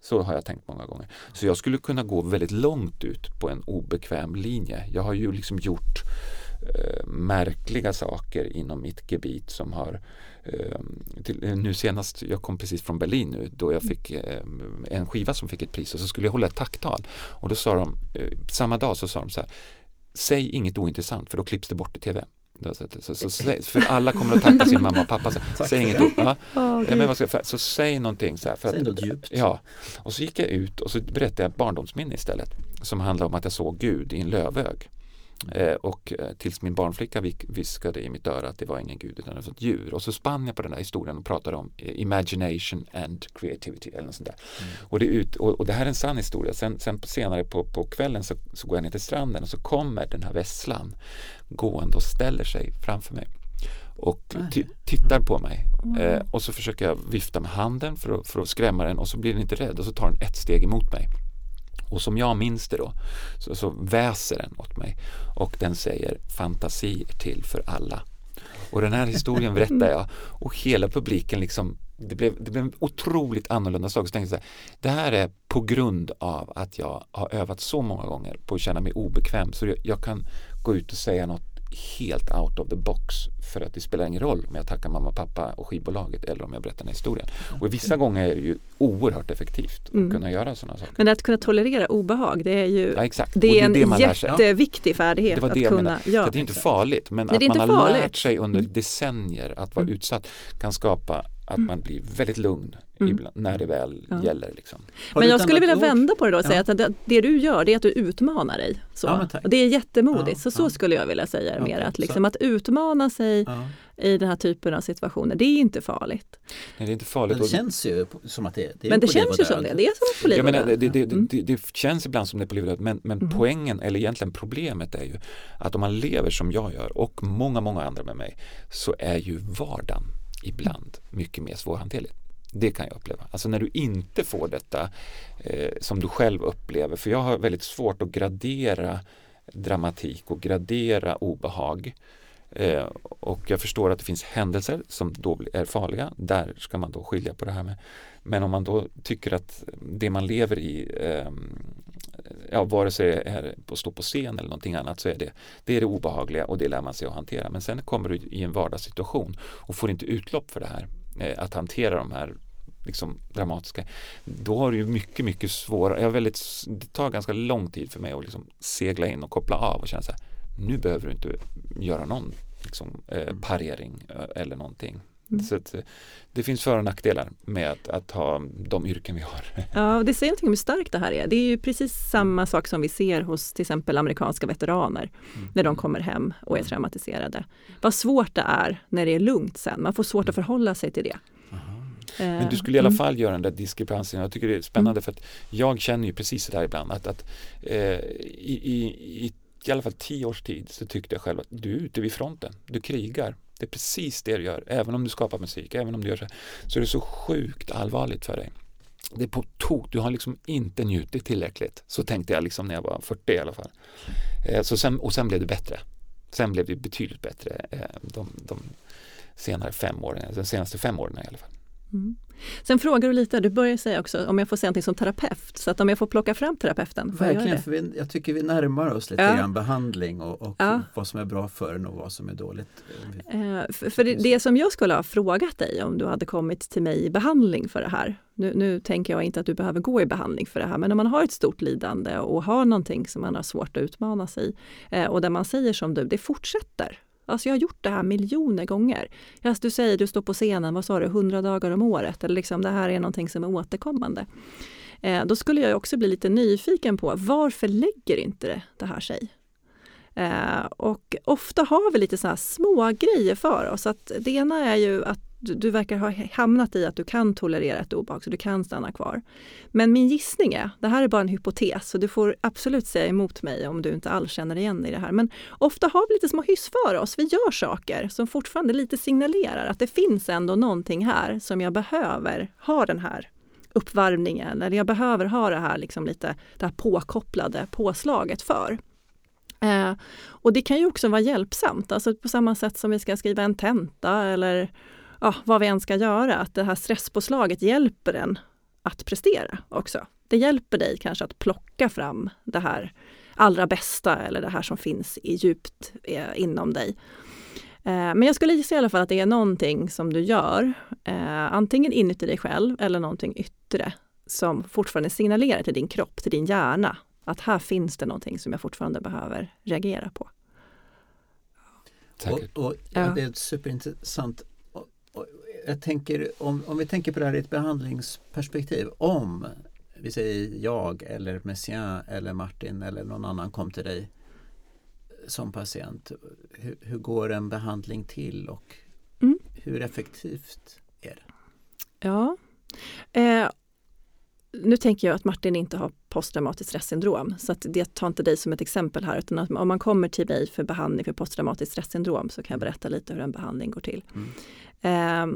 Så har jag tänkt många gånger. Så jag skulle kunna gå väldigt långt ut på en obekväm linje. Jag har ju liksom gjort eh, märkliga saker inom mitt gebit som har eh, till, eh, nu senast, jag kom precis från Berlin nu då jag fick eh, en skiva som fick ett pris och så skulle jag hålla ett tacktal och då sa de, eh, samma dag så sa de så här Säg inget ointressant för då klipps det bort i tv. Så, så, så, för alla kommer att tacka sin mamma och pappa. Så, säg inget *laughs* ja. oh, men vad ska, så säg någonting. Så här, för säg något djupt. Ja, och så gick jag ut och så berättade jag ett barndomsminne istället. Som handlar om att jag såg Gud i en lövög. Eh, och eh, tills min barnflicka viskade i mitt öra att det var ingen gud utan ett djur. Och så spann jag på den här historien och pratade om eh, imagination and creativity. Eller något sånt där. Mm. Och, det ut, och, och, det här är en sann historia. Sen, sen senare på, på kvällen så, så går jag ner till stranden och så kommer den här vesslan gående och ställer sig framför mig och tittar på mig. Eh, och så försöker jag vifta med handen för att, för att skrämma den och så blir den inte rädd och så tar den ett steg emot mig. Och som jag minns det då så, så väser den åt mig och den säger fantasi är till för alla. Och den här historien berättar jag och hela publiken liksom det blev, det blev en otroligt annorlunda sak. Så tänkte jag det här är på grund av att jag har övat så många gånger på att känna mig obekväm så jag, jag kan gå ut och säga något helt out of the box för att det spelar ingen roll om jag tackar mamma, pappa och skivbolaget eller om jag berättar den här historien. Och vissa gånger är det ju oerhört effektivt att mm. kunna göra sådana saker. Men att kunna tolerera obehag, det är ju ja, exakt. Det är en det jätteviktig färdighet det var det att kunna göra. Det är inte farligt, men Nej, att man har farligt. lärt sig under mm. decennier att vara mm. utsatt kan skapa att mm. man blir väldigt lugn mm. ibland, när det väl ja. gäller. Liksom. Men jag skulle vilja ord? vända på det då och säga ja. att det, det, du gör det är att du utmanar dig. Så. Ja, det är jättemodigt, så så skulle jag vilja säga det mer. Att, liksom, att utmana sig i den här typen av situationer, det är inte farligt. Nej, det är inte farligt. Men det känns ju som att det, det är Men det känns ju som det, det är som på liv och död. Det, det, mm. det, det, känns ibland som det är på liv och död, men, men mm. poängen, eller egentligen problemet är ju att om man lever som jag gör och många, många andra med mig, så är ju vardagen ibland mycket mer svårhanterligt. Det kan jag uppleva. Alltså när du inte får detta eh, som du själv upplever, för jag har väldigt svårt att gradera dramatik och gradera obehag. Eh, och jag förstår att det finns händelser som då är farliga. Där ska man då skilja på det här med. Men om man då tycker att det man lever i eh, ja, vare sig det är att stå på scen eller någonting annat så är det det, är det obehagliga och det lär man sig att hantera. Men sen kommer du i en vardagssituation och får inte utlopp för det här, eh, att hantera de här liksom dramatiska, då har du ju mycket, mycket svårare, jag väldigt, det tar ganska lång tid för mig att liksom segla in och koppla av och känna så här, nu behöver du inte göra någon liksom, eh, parering eh, eller någonting. Mm. Så att, eh, det finns för och nackdelar med att, att, ha de yrken vi har. *laughs* Ja, och det säger någonting om hur starkt det här är. Det är ju precis samma sak som vi ser hos till exempel amerikanska veteraner mm. när de kommer hem och är mm. traumatiserade. Vad svårt det är när det är lugnt sen. Man får svårt att förhålla sig till det. Men du skulle i alla mm. fall göra den där diskrepansen. Jag tycker det är spännande mm. för att jag känner ju precis det där ibland att, att eh, i, i, i i alla fall tio års tid så tyckte jag själv att du är ute vid fronten, du krigar. Det är precis det du gör, även om du skapar musik, även om du gör så så är det så sjukt allvarligt för dig. Det är på tok, du har liksom inte njutit tillräckligt. Så tänkte jag liksom när jag var 40 i alla fall. Eh, så sen, och sen blev det bättre. Sen blev det betydligt bättre eh, de, de senare fem åren, de senaste fem åren i alla fall. Mm. Sen frågar du lite, du börjar säga också om jag får säga någonting som terapeut, så att om jag får plocka fram terapeuten. Verkligen, jag, för vi, jag tycker vi närmar oss lite ja. grann behandling och, och ja. vad som är bra för en och vad som är dåligt. Eh, för, för det, det, som jag skulle ha frågat dig om du hade kommit till mig i behandling för det här. Nu, nu tänker jag inte att du behöver gå i behandling för det här, men om man har ett stort lidande och har någonting som man har svårt att utmana sig eh, och där man säger som du, det fortsätter. Alltså jag har gjort det här miljoner gånger. Alltså du säger du står på scenen, vad sa du, hundra dagar om året, eller liksom det här är någonting som är återkommande. Eh, då skulle jag också bli lite nyfiken på varför lägger inte det, det här sig? Eh, och ofta har vi lite så här små grejer för oss. Att det ena är ju att du, du, verkar ha hamnat i att du kan tolerera ett obehag, så du kan stanna kvar. Men min gissning är, det här är bara en hypotes, så du får absolut säga emot mig om du inte alls känner igen dig i det här. Men ofta har vi lite små hyss för oss. Vi gör saker som fortfarande lite signalerar att det finns ändå någonting här som jag behöver ha den här uppvärmningen, eller jag behöver ha det här, liksom lite, det här påkopplade påslaget för. Eh, och det kan ju också vara hjälpsamt, alltså på samma sätt som vi ska skriva en tenta eller ja, vad vi än ska göra, att det här stresspåslaget hjälper en att prestera också. Det hjälper dig kanske att plocka fram det här allra bästa eller det här som finns i djupt eh, inom dig. Eh, men jag skulle gissa i alla fall att det är någonting som du gör, eh, antingen inuti dig själv eller någonting yttre som fortfarande signalerar till din kropp, till din hjärna, att här finns det någonting som jag fortfarande behöver reagera på. Och, och, ja, det är superintressant. Jag tänker, om, om vi tänker på det här i ett behandlingsperspektiv. Om vi säger jag eller Messiaen eller Martin eller någon annan kom till dig som patient. Hur, hur går en behandling till och mm. hur effektivt är det? Ja, eh, nu tänker jag att Martin inte har posttraumatiskt stressyndrom, så att det tar inte dig som ett exempel här, utan att om man kommer till mig för behandling för posttraumatiskt stressyndrom så kan jag berätta lite hur en behandling går till. Mm. Eh,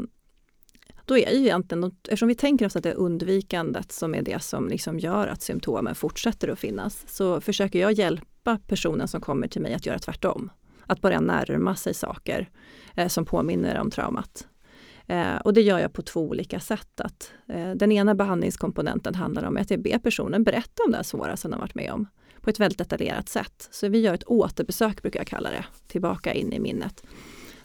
då är ju egentligen, eftersom vi tänker oss att det är undvikandet som är det som liksom gör att symptomen fortsätter att finnas, så försöker jag hjälpa personen som kommer till mig att göra tvärtom. Att börja närma sig saker eh, som påminner om traumat. Eh, och det gör jag på två olika sätt. Att, eh, den ena behandlingskomponenten handlar om att jag ber personen berätta om det svåra som de varit med om på ett väldigt detaljerat sätt. Så vi gör ett återbesök, brukar jag kalla det, tillbaka in i minnet.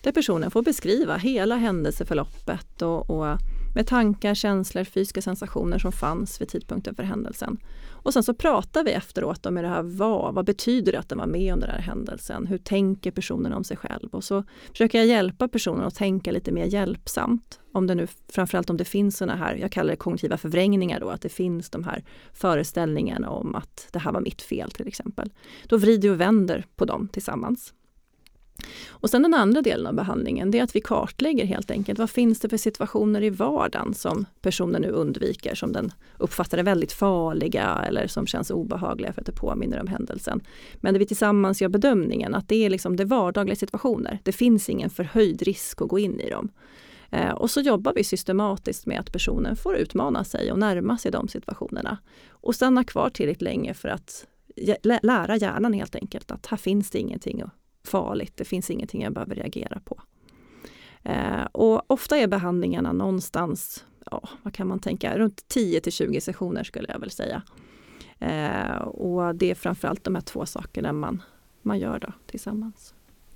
Där personen får beskriva hela händelseförloppet och, och med tankar, känslor, fysiska sensationer som fanns vid tidpunkten för händelsen. Och sen så pratar vi efteråt om hur det här var. Vad betyder det att den var med om den här händelsen? Hur tänker personen om sig själv? Och så försöker jag hjälpa personen att tänka lite mer hjälpsamt. Om det nu, framförallt om det finns sådana här, jag kallar det kognitiva förvrängningar då, att det finns de här föreställningarna om att det här var mitt fel till exempel. Då vrider och vänder på dem tillsammans. Och sen den andra delen av behandlingen, det är att vi kartlägger helt enkelt vad finns det för situationer i vardagen som personen nu undviker, som den uppfattar är väldigt farliga eller som känns obehagliga för att det påminner om händelsen. Men där vi tillsammans gör bedömningen att det är liksom det vardagliga situationer. Det finns ingen förhöjd risk att gå in i dem. Eh, och så jobbar vi systematiskt med att personen får utmana sig och närma sig de situationerna. Och stanna kvar tillräckligt länge för att lära hjärnan helt enkelt att här finns det ingenting att farligt, det finns ingenting jag behöver reagera på. Eh, och ofta är behandlingarna någonstans, ja, vad kan man tänka, runt 10 till 20 sessioner skulle jag väl säga. Eh, och det är framförallt de här två sakerna man, man gör då tillsammans.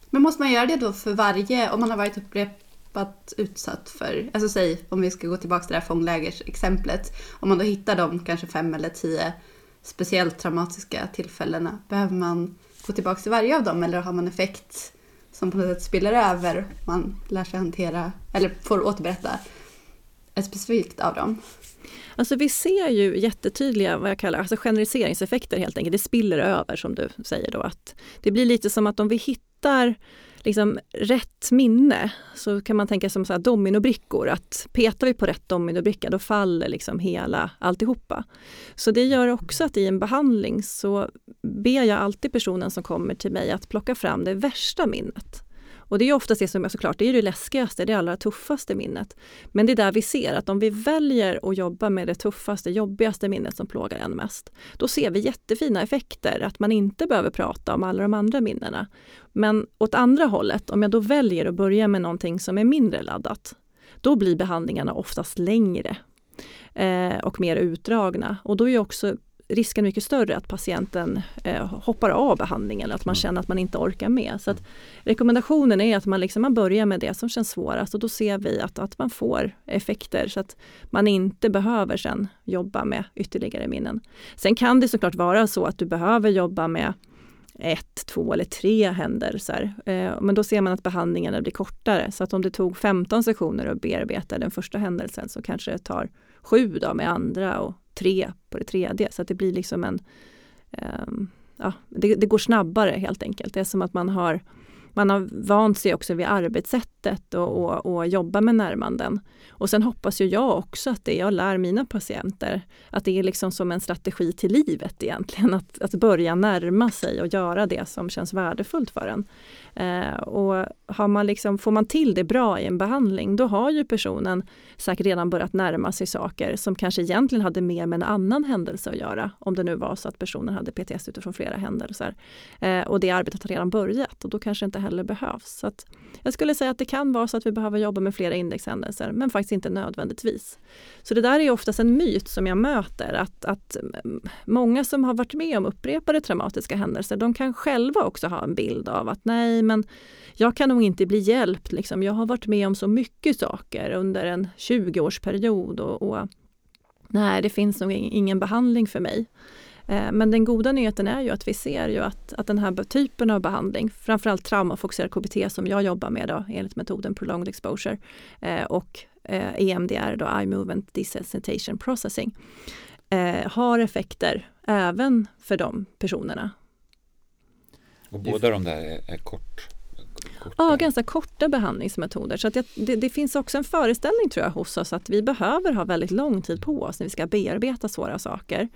Men måste man göra det då för varje, om man har varit upprepat utsatt för, alltså säg om vi ska gå tillbaka till det här fånglägersexemplet, om man då hittar de kanske fem eller tio speciellt traumatiska tillfällena, behöver man gå tillbaka till varje av dem eller har man effekt som på något sätt spiller över man lär sig hantera eller får återberätta ett specifikt av dem? Alltså vi ser ju jättetydliga vad jag kallar alltså generaliseringseffekter helt enkelt. Det spiller över som du säger då. att Det blir lite som att om vi hittar liksom rätt minne så kan man tänka som så här dominobrickor, att petar vi på rätt dominobricka då faller liksom hela alltihopa. Så det gör också att i en behandling så ber jag alltid personen som kommer till mig att plocka fram det värsta minnet. Och det är oftast det som är såklart, det är det läskigaste, det allra tuffaste minnet. Men det är där vi ser att om vi väljer att jobba med det tuffaste, jobbigaste minnet som plågar en mest, då ser vi jättefina effekter, att man inte behöver prata om alla de andra minnena. Men åt andra hållet, om jag då väljer att börja med någonting som är mindre laddat, då blir behandlingarna oftast längre eh, och mer utdragna. Och då är också risken mycket större att patienten eh, hoppar av behandlingen eller att man mm. känner att man inte orkar med. Så att rekommendationen är att man, liksom, man börjar med det som känns svårast och då ser vi att, att man får effekter så att man inte behöver sen jobba med ytterligare minnen. Sen kan det såklart vara så att du behöver jobba med ett, två eller tre händelser. Eh, men då ser man att behandlingarna blir kortare. Så att om det tog 15 sessioner att bearbeta den första händelsen så kanske det tar sju då med andra och tre på det tredje. Så att det blir liksom en, um, ja, det, det, går snabbare helt enkelt. Det är som att man har man har vant sig också vid arbetssättet och, och, och jobba med närmanden. Och sen hoppas ju jag också att det jag lär mina patienter, att det är liksom som en strategi till livet egentligen. *laughs* Att, att börja närma sig och göra det som känns värdefullt för en. Eh, och har man liksom, får man till det bra i en behandling, då har ju personen säkert redan börjat närma sig saker som kanske egentligen hade mer med en annan händelse att göra. Om det nu var så att personen hade PTS utifrån flera händelser. Eh, och det arbetet har redan börjat och då kanske inte heller behövs. Så jag skulle säga att det kan vara så att vi behöver jobba med flera indexhändelser, men faktiskt inte nödvändigtvis. Så det där är oftast en myt som jag möter, att, att mm, många som har varit med om upprepade traumatiska händelser, de kan själva också ha en bild av att nej, men jag kan nog inte bli hjälpt. Liksom. Jag har varit med om så mycket saker under en 20-årsperiod och, och nej, det finns nog ingen behandling för mig. Eh, men den goda nyheten är ju att vi ser ju att, att den här typen av behandling, framförallt traumafokuserad KBT som jag jobbar med då, enligt metoden Prolonged Exposure eh, och EMDR, eh, då Eye Movement Desensitization Processing, eh, har effekter även för de personerna. Och båda de där är, är kort? Korta. Ja, ganska korta behandlingsmetoder. Så att det, det, det, finns också en föreställning tror jag hos oss att vi behöver ha väldigt lång tid på oss när vi ska bearbeta svåra saker.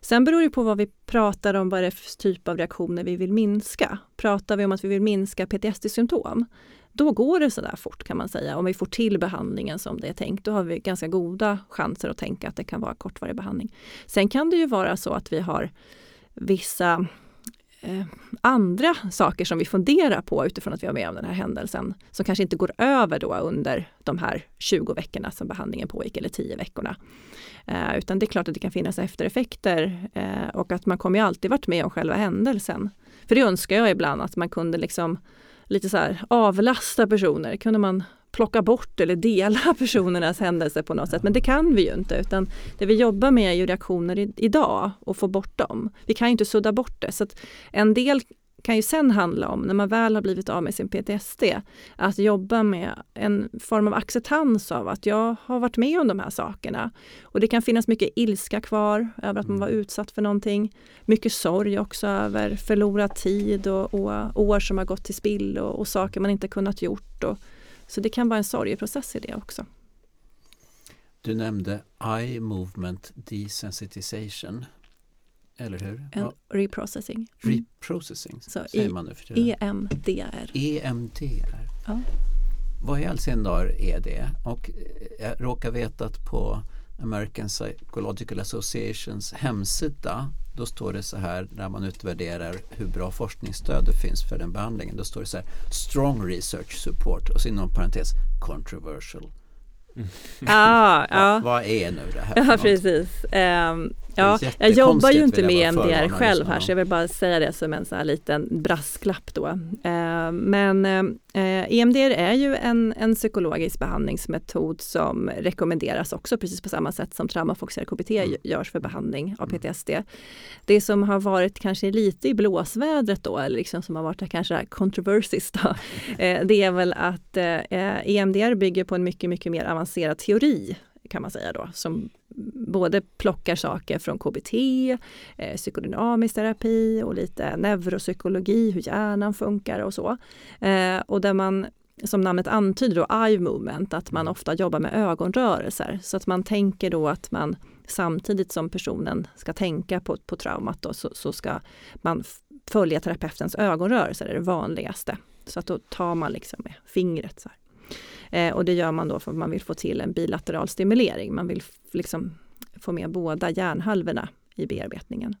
Sen beror det på vad vi pratar om, vad det är för typ av reaktioner vi vill minska. Pratar vi om att vi vill minska PTSD-symptom, då går det sådär fort kan man säga. Om vi får till behandlingen som det är tänkt, då har vi ganska goda chanser att tänka att det kan vara kortvarig behandling. Sen kan det ju vara så att vi har vissa eh, andra saker som vi funderar på utifrån att vi var med om den här händelsen som kanske inte går över då under de här 20 veckorna som behandlingen pågick eller 10 veckorna. Eh, utan det är klart att det kan finnas eftereffekter eh, och att man kommer ju alltid varit med om själva händelsen. För det önskar jag ibland att man kunde liksom lite så här avlasta personer. Kunde man plocka bort eller dela *laughs* personernas händelser på något sätt. Men det kan vi ju inte utan det vi jobbar med är ju reaktioner i, idag och få bort dem. Vi kan ju inte sudda bort det. Så en del kan ju sen handla om, när man väl har blivit av med sin PTSD, att jobba med en form av acceptans av att jag har varit med om de här sakerna. Och det kan finnas mycket ilska kvar över att man var mm. utsatt för någonting. Mycket sorg också över förlorad tid och, och år som har gått till spill och, och saker man inte kunnat gjort. Och, så det kan vara en sorgeprocess i det också. Du nämnde eye movement desensitization. Eller hur? En reprocessing. Mm. Reprocessing Så säger man nu för tiden. EMDR. EMDR. Ja. Vad i all sin dar är det? Och jag råkar veta att på American Psychological Associations hemsida då står det så här när man utvärderar hur bra forskningsstöd det finns för den behandlingen. Då står det så här Strong Research Support och så inom parentes Controversial. Mm. *laughs* Ah, ja. Vad, är nu det här? Ja, precis. Um, Ja, jag jobbar ju inte med MDR själv här så jag vill bara säga det som en så här liten brasklapp då. Eh, men eh, EMDR är ju en, en psykologisk behandlingsmetod som rekommenderas också precis på samma sätt som traumafokuserad KBT mm. görs för behandling av mm. PTSD. Det som har varit kanske lite i blåsvädret då, eller liksom som har varit kanske controversies då, *laughs* eh, det är väl att EMDR bygger på en mycket, mycket mer avancerad teori kan man säga då, som både plockar saker från KBT, eh, psykodynamisk terapi och lite neuropsykologi, hur hjärnan funkar och så. Eh, och där man som namnet antyder då, eye movement, att man ofta jobbar med ögonrörelser. Så att man tänker då att man samtidigt som personen ska tänka på, på traumat då, så, så ska man följa terapeutens ögonrörelser, det är det vanligaste. Så att då tar man liksom med fingret så här. Eh, och det gör man då för att man vill få till en bilateral stimulering. Man vill liksom få med båda hjärnhalvorna i bearbetningen.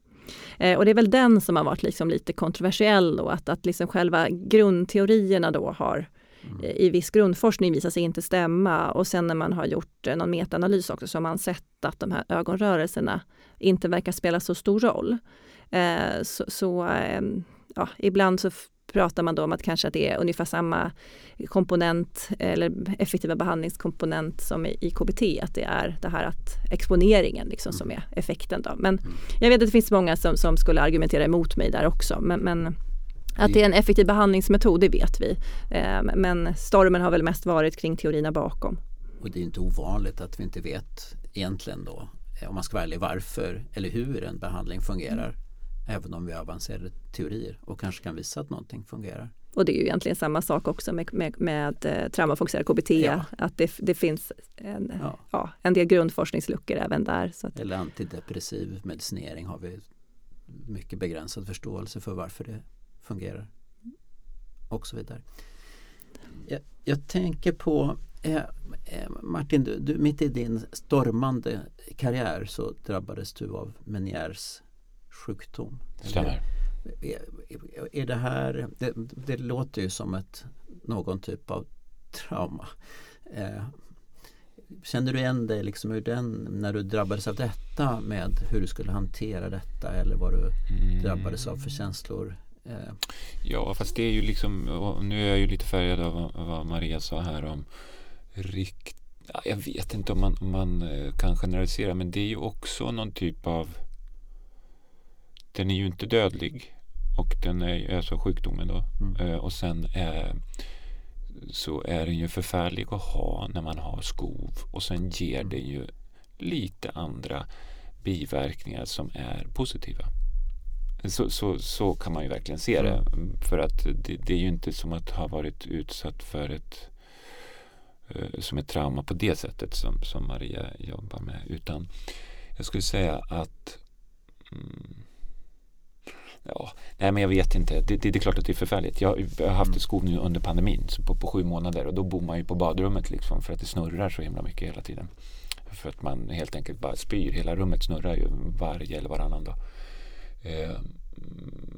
Eh, och det är väl den som har varit liksom lite kontroversiell och att, att liksom själva grundteorierna då har mm. i viss grundforskning visat sig inte stämma och sen när man har gjort någon metaanalys också så har man sett att de här ögonrörelserna inte verkar spela så stor roll. Eh, så, så ja, ibland så pratar man då om att kanske att det är ungefär samma komponent eller effektiva behandlingskomponent som i, KBT, att det är det här att exponeringen liksom som är effekten. Då. Men jag vet att det finns många som, som skulle argumentera emot mig där också. Men, men att det är en effektiv behandlingsmetod, det vet vi. Ehm, men stormen har väl mest varit kring teorierna bakom. Och det är inte ovanligt att vi inte vet egentligen då, om man ska vara ärlig, varför eller hur en behandling fungerar. Även om vi har avancerade teorier och kanske kan visa att någonting fungerar. Och det är ju egentligen samma sak också med, med, med eh, traumafokuserad KBT, ja. att det, det finns en, ja. ja. en del grundforskningsluckor även där. Så att, Eller antidepressiv medicinering har vi mycket begränsad förståelse för varför det fungerar. Och så vidare. Jag, jag tänker på eh, eh, Martin, du, du, mitt i din stormande karriär så drabbades du av Meniers sjukdom. Stämmer. Är det här, det, det, låter ju som ett, någon typ av trauma. Eh, känner du igen dig liksom ur den när du drabbades av detta med hur du skulle hantera detta eller vad du mm. drabbades av för känslor? Eh. Ja, fast det är ju liksom, nu är jag ju lite färgad av vad Maria sa här om rikt, jag vet inte om man, om man eh, kan generalisera, men det är ju också någon typ av den är ju inte dödlig och den är alltså sjukdomen då. Mm. Eh, och sen är, så är den ju förfärlig att ha när man har skov och sen ger mm. den ju lite andra biverkningar som är positiva. Så, så, så kan man ju verkligen se det. Mm. För att det, det, är ju inte som att ha varit utsatt för ett eh, som ett trauma på det sättet som, som Maria jobbar med. Utan jag skulle säga att mm, Ja, nej men jag vet inte. Det, det, det, är klart att det är förfärligt. Jag, jag har haft ett mm. skov nu under pandemin på, på sju månader och då bor man ju på badrummet liksom för att det snurrar så himla mycket hela tiden. För att man helt enkelt bara spyr. Hela rummet snurrar ju varje eller varannan dag. Eh,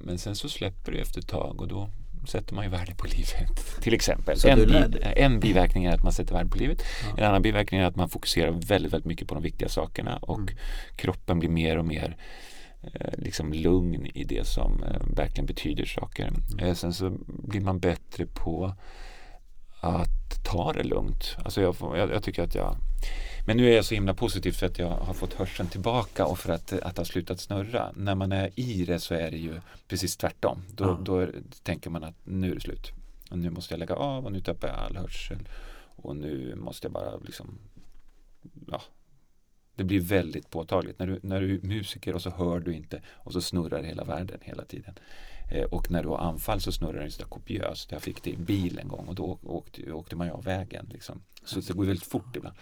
men sen så släpper det efter ett tag och då sätter man ju värde på livet. *laughs* Till exempel. En, bi, en, biverkning är att man sätter värde på livet. Ja. En annan biverkning är att man fokuserar väldigt, väldigt mycket på de viktiga sakerna och mm. kroppen blir mer och mer liksom lugn i det som eh, verkligen betyder saker. Mm. Eh, sen så blir man bättre på att ta det lugnt. Alltså jag, jag, jag, tycker att jag men nu är jag så himla positiv för att jag har fått hörseln tillbaka och för att, att det har slutat snurra. När man är i det så är det ju precis tvärtom. Då, mm. då tänker man att nu är det slut. Och nu måste jag lägga av och nu tappar jag all hörsel. Och nu måste jag bara liksom ja, det blir väldigt påtagligt. När du, när du är musiker och så hör du inte och så snurrar hela världen hela tiden. Eh, och när du har anfall så snurrar det så kopiöst. Jag fick det i bil en gång och då åkte, åkte man ju av vägen. Liksom. Så det går väldigt fort ibland.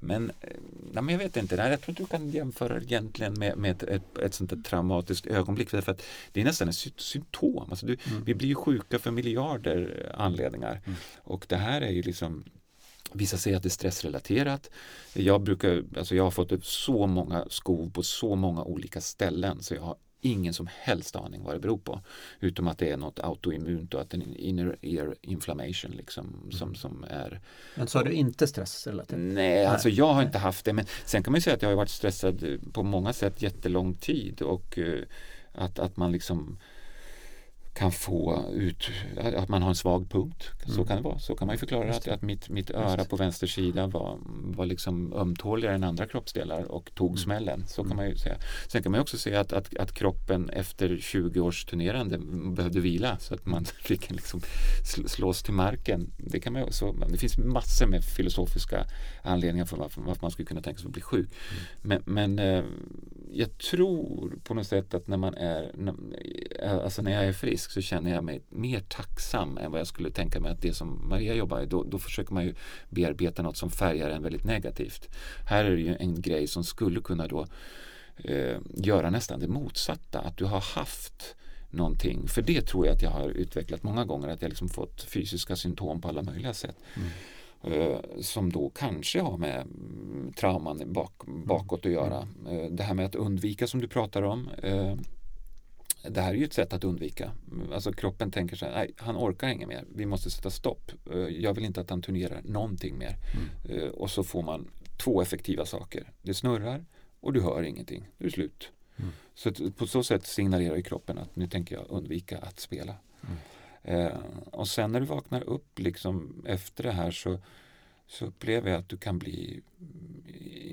Men, eh, nej, men jag vet inte, jag tror inte du kan jämföra egentligen med, med ett, ett, ett sånt där traumatiskt ögonblick. För att det är nästan ett symptom. Alltså du, mm. Vi blir ju sjuka för miljarder anledningar. Mm. Och det här är ju liksom Vissa säger att det är stressrelaterat. Jag, brukar, alltså jag har fått upp så många skov på så många olika ställen så jag har ingen som helst aning vad det beror på. Utom att det är något autoimmunt och att det en inner ear inflammation liksom, mm. som, som är Men så har du inte stressrelaterat? Nej, alltså jag har inte haft det. Men sen kan man säga att jag har varit stressad på många sätt jättelång tid och uh, att, att man liksom kan få ut att man har en svag punkt. Så mm. kan det vara. Så kan man ju förklara att, att mitt, mitt öra på vänster sida var, var liksom ömtåligare än andra kroppsdelar och tog mm. smällen. Så kan mm. man ju säga. Sen kan man också säga att, att, att kroppen efter 20 års turnerande behövde vila så att man *laughs* fick liksom slås till marken. Det, kan man också, det finns massor med filosofiska anledningar för varför, varför man skulle kunna tänka sig att bli sjuk. Mm. Men, men eh, jag tror på något sätt att när man är, alltså när jag är frisk så känner jag mig mer tacksam än vad jag skulle tänka mig att det som Maria jobbar i, då, då försöker man ju bearbeta något som färgar en väldigt negativt. Här är det ju en grej som skulle kunna då eh, göra nästan det motsatta, att du har haft någonting. För det tror jag att jag har utvecklat många gånger, att jag liksom fått fysiska symptom på alla möjliga sätt. Mm. Eh, som då kanske har med mm, trauman bak, bakåt att göra. Mm. Eh, det här med att undvika som du pratar om. Eh, det här är ju ett sätt att undvika. Alltså kroppen tänker så här, nej, han orkar inget mer, vi måste sätta stopp. Jag vill inte att han turnerar någonting mer. Mm. Och så får man två effektiva saker. Det snurrar och du hör ingenting, det är slut. Mm. Så på så sätt signalerar ju kroppen att nu tänker jag undvika att spela. Mm. Eh, och sen när du vaknar upp liksom efter det här så, så upplever jag att du kan bli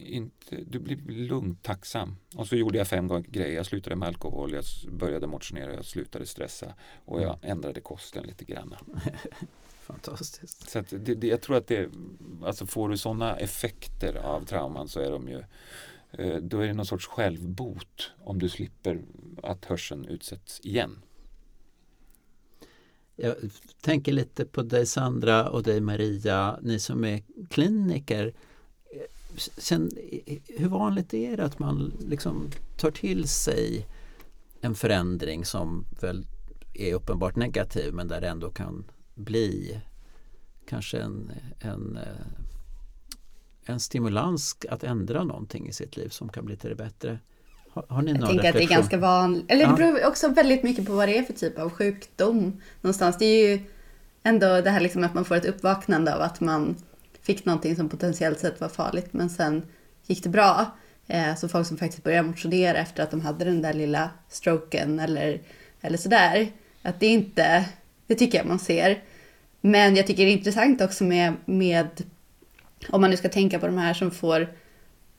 inte, du blir lugnt tacksam. Och så gjorde jag fem grejer. Jag slutade med alkohol, jag började motionera, jag slutade stressa och jag mm. ändrade kosten lite grann. *laughs* Fantastiskt. Så det, det, jag tror att det, alltså får du sådana effekter av trauman så är de ju eh, då är det någon sorts självbot om du slipper att hörseln utsätts igen. Jag tänker lite på dig Sandra och dig Maria, ni som är kliniker. Sen, hur vanligt är det att man liksom tar till sig en förändring som väl är uppenbart negativ men där det ändå kan bli kanske en, en, eh, en stimulans att ändra någonting i sitt liv som kan bli till det bättre. Har, ni jag tänker att det är ganska vanligt. Eller Ja. det beror också väldigt mycket på vad det är för typ av sjukdom någonstans. Det är ju ändå det här liksom att man får ett uppvaknande av att man fick någonting som potentiellt sett var farligt men sen gick det bra. Eh, Så folk som faktiskt började motionera efter att de hade den där lilla stroken eller, eller sådär. Att det inte, det tycker jag man ser. Men jag tycker det är intressant också med, med om man nu ska tänka på de här som får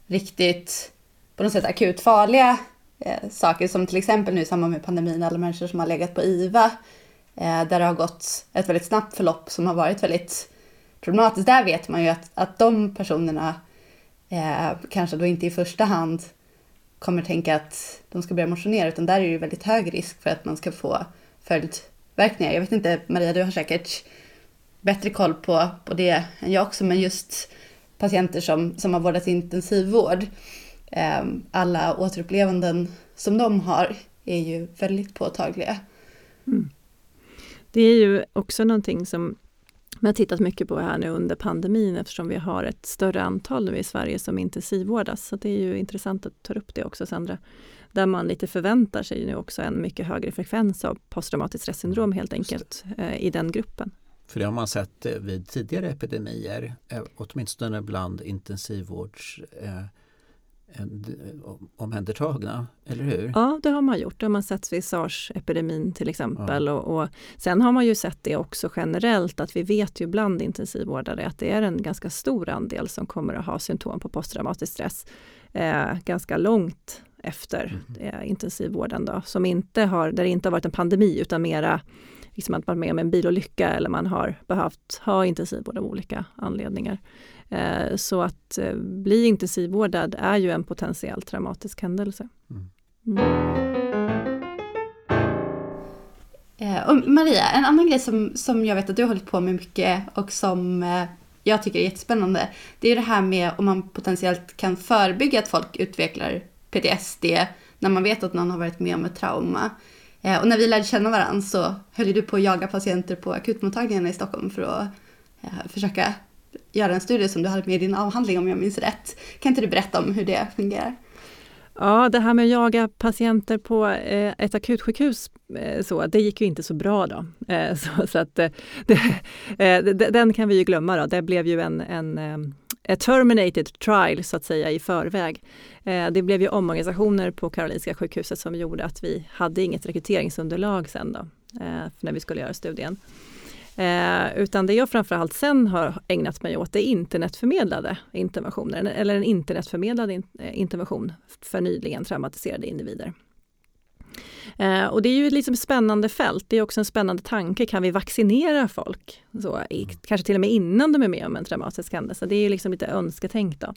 riktigt på något sätt akut farliga eh, saker som till exempel nu i samband med pandemin, alla människor som har legat på IVA eh, där det har gått ett väldigt snabbt förlopp som har varit väldigt problematiskt. Där vet man ju att, att de personerna eh, kanske då inte i första hand kommer tänka att de ska börja motionera utan där är det ju väldigt hög risk för att man ska få följdverkningar. Jag vet inte, Maria, du har säkert bättre koll på, på det än jag också, men just patienter som, som har vårdats i intensivvård, alla återupplevanden som de har är ju väldigt påtagliga. Det är ju också någonting som man har tittat mycket på här nu under pandemin eftersom vi har ett större antal nu i Sverige som intensivvårdas. Så det är ju intressant att ta upp det också Sandra. Där man lite förväntar sig nu också en mycket högre frekvens av posttraumatiskt stressyndrom helt enkelt eh, i den gruppen. För det har man sett eh, vid tidigare epidemier, eh, åtminstone bland intensivvårds eh, omhändertagna, eller hur? Ja, det har man gjort. Det har man sett vid sars-epidemin till exempel. Och, och sen har man ju sett det också generellt att vi vet ju bland intensivvårdare att det är en ganska stor andel som kommer att ha symptom på posttraumatisk stress eh, ganska långt efter eh, intensivvården då, som inte har, där det inte har varit en pandemi utan mera liksom att man är med om en bilolycka eller man har behövt ha intensivvård av olika anledningar. Eh, så att eh, bli intensivvårdad är ju en potentiellt traumatisk händelse. Mm. Mm. Eh, och Maria, en annan grej som, som jag vet att du har hållit på med mycket och som jag tycker är jättespännande, det är det här med om man potentiellt kan förebygga att folk utvecklar PTSD när man vet att någon har varit med om ett trauma. Och när vi lärde känna varandra så höll du på att jaga patienter på akutmottagningarna i Stockholm för att försöka göra en studie som du hade med i din avhandling om jag minns rätt. Kan inte du berätta om hur det fungerar? Ja, det här med att jaga patienter på eh, ett akutsjukhus, eh, så, det gick ju inte så bra då. Eh, *laughs* så, så att, *laughs* det, den kan vi ju glömma då. Det blev ju en, en a terminated trial så att säga i förväg. Det blev ju omorganisationer på Karolinska sjukhuset som gjorde att vi hade inget rekryteringsunderlag sen då, när vi skulle göra studien. Eh, utan det jag framförallt sen har ägnat mig åt är internetförmedlade interventioner, eller en internetförmedlad in, eh, intervention för nyligen traumatiserade individer. Eh, och det är ju liksom ett spännande fält. Det är också en spännande tanke. Kan vi vaccinera folk? Så, i, kanske till och med innan de är med om en traumatisk händelse. Det är ju liksom lite önsketänkt. Då.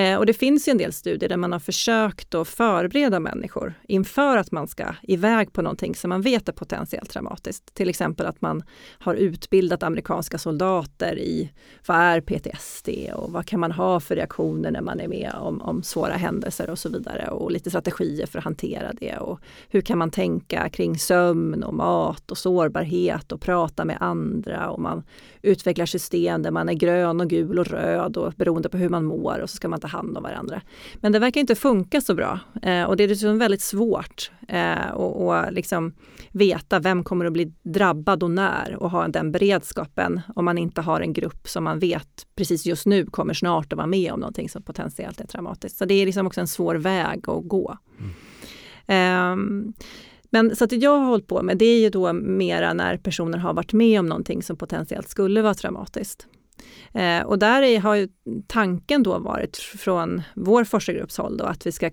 Eh, och det finns ju en del studier där man har försökt att förbereda människor inför att man ska iväg på någonting som man vet är potentiellt traumatiskt. Till exempel att man har utbildat amerikanska soldater i vad är PTSD och vad kan man ha för reaktioner när man är med om, om svåra händelser och så vidare och lite strategier för att hantera det och hur kan man tänka kring sömn och mat och sårbarhet och prata med andra och man utvecklar system där man är grön och gul och röd och beroende på hur man mår och så ska man ta hand om varandra. Men det verkar inte funka så bra eh, och det är dessutom väldigt svårt eh, och, och liksom veta vem kommer att bli drabbad och när och ha den beredskapen om man inte har en grupp som man vet precis just nu kommer snart att vara med om någonting som potentiellt är traumatiskt. Så det är liksom också en svår väg att gå. Mm men så att jag har hållit på med det är ju då mera när personer har varit med om någonting som potentiellt skulle vara traumatiskt. Eh, och där är, har ju tanken då varit från vår forskargrupps håll då att vi, ska,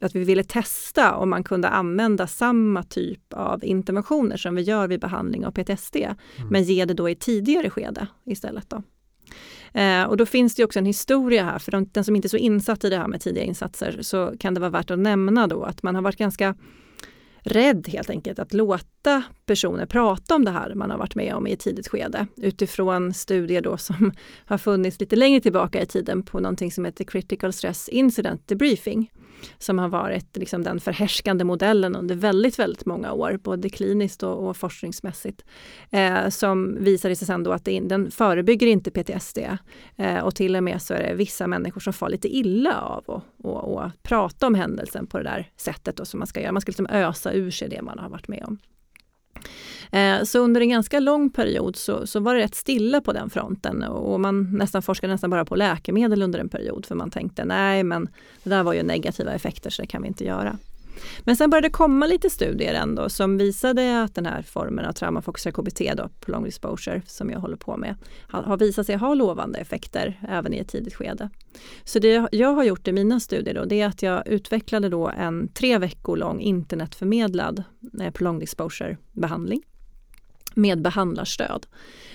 att vi ville testa om man kunde använda samma typ av interventioner som vi gör vid behandling av PTSD, men ge det då i tidigare skede istället. Då. Eh, och då finns det också en historia här, för de, den som inte är så insatt i det här med tidiga insatser så kan det vara värt att nämna då att man har varit ganska rädd helt enkelt att låta personer prata om det här man har varit med om i ett tidigt skede utifrån studier då som *laughs* har funnits lite längre tillbaka i tiden på någonting som heter Critical Stress Incident Debriefing som har varit liksom den förhärskande modellen under väldigt, väldigt många år, både kliniskt och, och forskningsmässigt. Eh, som visade sig sen då att det, den förebygger inte PTSD eh, och till och med så är det vissa människor som far lite illa av att prata om händelsen på det där sättet då, som man ska göra. Man ska liksom ösa ur sig det man har varit med om. Eh, så under en ganska lång period så, så, var det rätt stilla på den fronten och man nästan forskade nästan bara på läkemedel under en period för man tänkte nej men det där var ju negativa effekter så det kan vi inte göra. Men sen började det komma lite studier ändå som visade att den här formen av traumafokuserad KBT, då, prolonged exposure, som jag håller på med, har visat sig ha lovande effekter även i ett tidigt skede. Så det jag har gjort i mina studier då, det är att jag utvecklade då en tre veckor lång internetförmedlad eh, prolonged exposure behandling med behandlarstöd.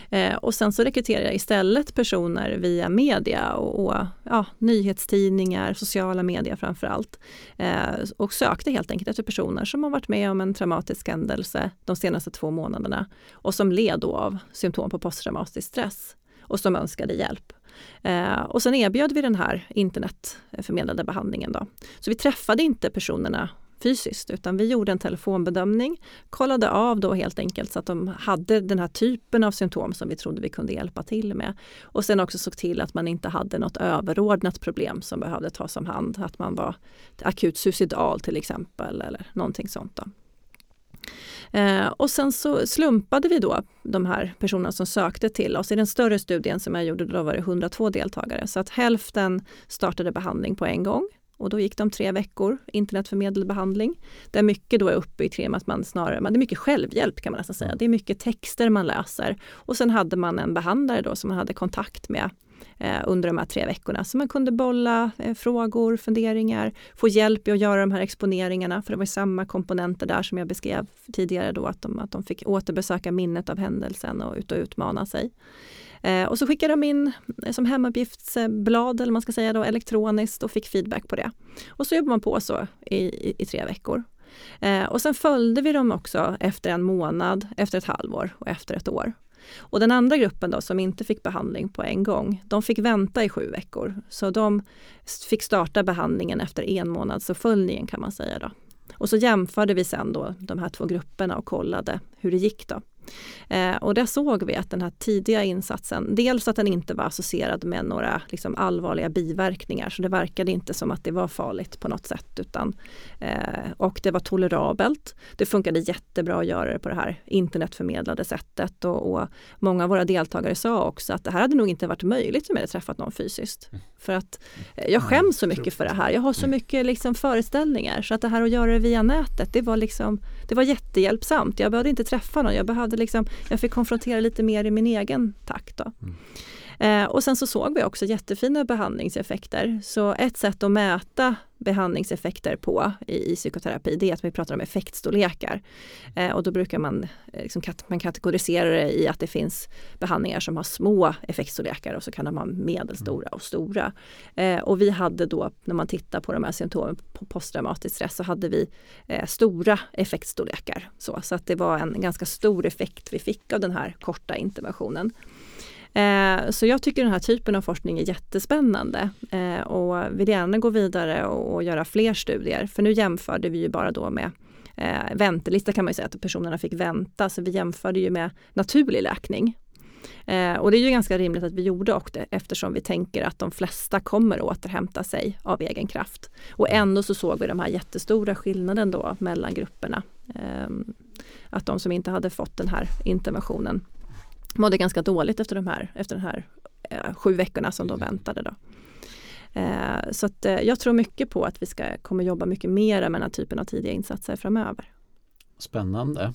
Eh, och sen så rekryterar jag istället personer via media och, och ja, nyhetstidningar, sociala medier framför allt. Eh, och sökte helt enkelt efter personer som har varit med om en traumatisk händelse de senaste två månaderna och som led då av symptom på posttraumatisk stress och som önskade hjälp. Eh, och sen erbjöd vi den här internetförmedlade behandlingen. Då. Så vi träffade inte personerna fysiskt utan vi gjorde en telefonbedömning, kollade av då helt enkelt så att de hade den här typen av symptom som vi trodde vi kunde hjälpa till med. Och sen också såg till att man inte hade något överordnat problem som behövde tas om hand, att man var akut suicidal till exempel eller någonting sånt. Då. Eh, och sen så slumpade vi då de här personerna som sökte till oss. I den större studien som jag gjorde då var det 102 deltagare så att hälften startade behandling på en gång och då gick de tre veckor internetförmedlad behandling. Där mycket då är uppbyggt kring att man snarare, det är mycket självhjälp kan man nästan säga. Det är mycket texter man läser. Och sen hade man en behandlare då som man hade kontakt med eh, under de här tre veckorna. Så man kunde bolla eh, frågor, funderingar, få hjälp i att göra de här exponeringarna. För det var samma komponenter där som jag beskrev tidigare då att de, att de fick återbesöka minnet av händelsen och ut och utmana sig. Eh, och så skickade de in eh, som hemuppgiftsblad eller man ska säga då elektroniskt och fick feedback på det. Och så jobbar man på så i, i, i tre veckor. Eh, och sen följde vi dem också efter en månad, efter ett halvår och efter ett år. Och den andra gruppen då som inte fick behandling på en gång, de fick vänta i sju veckor. Så de fick starta behandlingen efter en månads uppföljningen kan man säga. Då. Och så jämförde vi sen då de här två grupperna och kollade hur det gick då. Eh, och där såg vi att den här tidiga insatsen, dels att den inte var associerad med några liksom, allvarliga biverkningar, så det verkade inte som att det var farligt på något sätt. Utan, eh, och det var tolerabelt. Det funkade jättebra att göra det på det här internetförmedlade sättet och, och många av våra deltagare sa också att det här hade nog inte varit möjligt om jag hade träffat någon fysiskt. För att eh, jag skäms så mycket för det här. Jag har så mycket liksom, föreställningar så att det här att göra det via nätet, det var, liksom, det var jättehjälpsamt. Jag behövde inte träffa någon, jag behövde liksom, jag fick konfrontera lite mer i min egen takt. Då. Mm. Eh, och sen så såg vi också jättefina behandlingseffekter. Så ett sätt att mäta behandlingseffekter på i, i psykoterapi, det är att vi pratar om effektstorlekar. Eh, och då brukar man, eh, liksom, kat man kategorisera det i att det finns behandlingar som har små effektstorlekar och så kan de ha medelstora och stora. Eh, och vi hade då, när man tittar på de här symptomen på posttraumatisk stress, så hade vi eh, stora effektstorlekar. Så, så att det var en ganska stor effekt vi fick av den här korta interventionen. Eh, så jag tycker den här typen av forskning är jättespännande eh, och vill gärna gå vidare och, och, göra fler studier. För nu jämförde vi ju bara då med eh, väntelista kan man ju säga att personerna fick vänta, så vi jämförde ju med naturlig läkning. Eh, och det är ju ganska rimligt att vi gjorde och det eftersom vi tänker att de flesta kommer att återhämta sig av egen kraft. Och ändå så såg vi de här jättestora skillnaden då mellan grupperna. Eh, att de som inte hade fått den här interventionen mådde ganska dåligt efter de här, efter de här eh, sju veckorna som de väntade. Då. Eh, så att, eh, jag tror mycket på att vi ska, kommer jobba mycket mer med den här typen av tidiga insatser framöver. Spännande.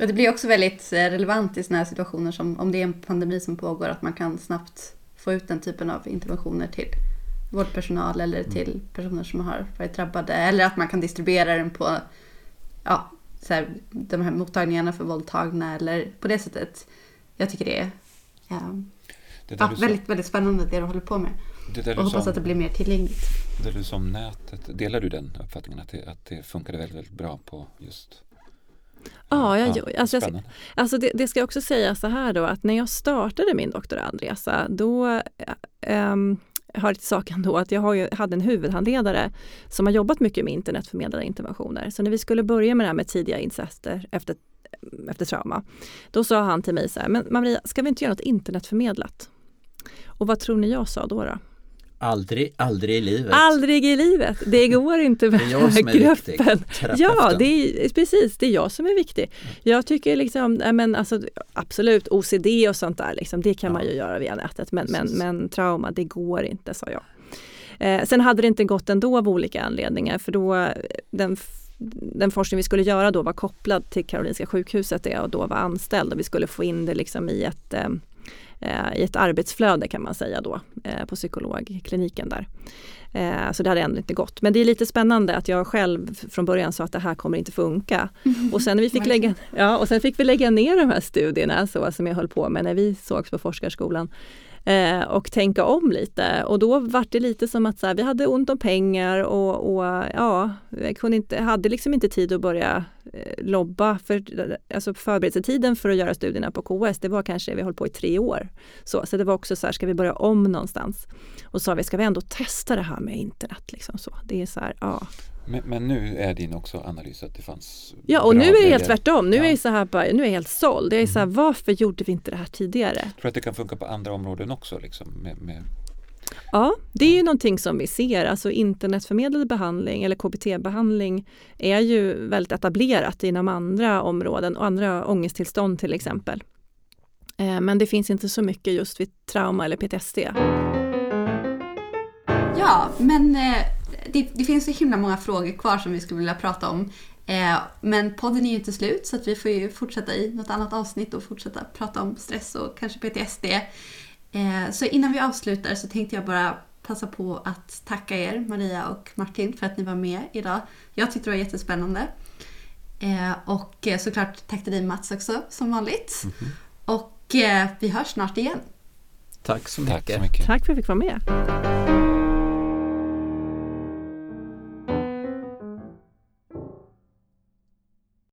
Och det blir också väldigt eh, relevant i sådana här situationer som om det är en pandemi som pågår att man kan snabbt få ut den typen av interventioner till vårdpersonal eller mm. till personer som har varit drabbade eller att man kan distribuera den på ja, så här, de här mottagningarna för våldtagna eller på det sättet jag tycker det är... Ja. Det Ja, väldigt, väldigt spännande det du håller på med. Det där Och hoppas sa, att det blir mer tillgängligt. det du sa om nätet, delar du den uppfattningen att det, att det funkade väldigt, väldigt bra på just Ja, jag, gör- alltså, jag, spännande. Alltså det, det ska jag också säga så här då att när jag startade min doktorandresa då ähm, hör till saken då att jag har ju, hade en huvudhandledare som har jobbat mycket med internetförmedlade interventioner. Så när vi skulle börja med det här med tidiga insatser efter, efter trauma, då sa han till mig så här, men Maria, ska vi inte göra något internetförmedlat? Och vad tror ni jag sa då? då? Aldrig, aldrig i livet. Aldrig i livet, det går inte med Det är jag som är viktig. gruppen. Ja, Terapeuten. det är, precis, det är jag som är viktig. Jag tycker liksom, men alltså, absolut OCD och sånt där, liksom, det kan man ju göra via nätet. Men, men, men trauma, det går inte, sa jag. Eh, sen hade det inte gått ändå av olika anledningar, för då eh, den, den forskning vi skulle göra då var kopplad till Karolinska sjukhuset där jag då var anställd och vi skulle få in det liksom i ett eh, eh, i ett arbetsflöde kan man säga då eh, på psykologkliniken där. Så det hade ändå inte gått. Men det är lite spännande att jag själv från början sa att det här kommer inte funka. *laughs* Och sen vi fick lägga, ja, och sen fick vi lägga ner de här studierna så, som jag höll på med när vi sågs på forskarskolan eh, och tänka om lite. Och då var det lite som att så här, vi hade ont om pengar och, och ja, kunde inte, hade liksom inte tid att börja eh, lobba. För, alltså förberedelsetiden för att göra studierna på KS, det var kanske, vi höll på i tre år. Så, så det var också så här, ska vi börja om någonstans? Och så sa vi, ska vi ändå testa det här med internet? Liksom så. Det är så här, ja. Men, men nu är din också analys att det fanns Ja, och nu är det helt grejer. tvärtom. Nu Ja. är jag så här, bara, nu är jag helt såld. Jag är så här, varför gjorde vi inte det här tidigare? Jag tror att det kan funka på andra områden också. Liksom, med, med, Ja, det är ju någonting som vi ser. Alltså internetförmedlad behandling eller KBT-behandling är ju väldigt etablerat inom andra områden och andra ångesttillstånd till exempel. Eh, Men det finns inte så mycket just vid trauma eller PTSD. Ja, men eh, det, det finns så himla många frågor kvar som vi skulle vilja prata om. Eh, men podden är ju inte slut så att vi får ju fortsätta i något annat avsnitt och fortsätta prata om stress och kanske PTSD. Eh, så innan vi avslutar så tänkte jag bara passa på att tacka er, Maria och Martin, för att ni var med idag. Jag tyckte det var jättespännande. Eh, och eh, såklart tack till dig Mats också, som vanligt. Och eh, vi hörs snart igen. Tack så tack mycket. så mycket. Tack för att jag fick vara med.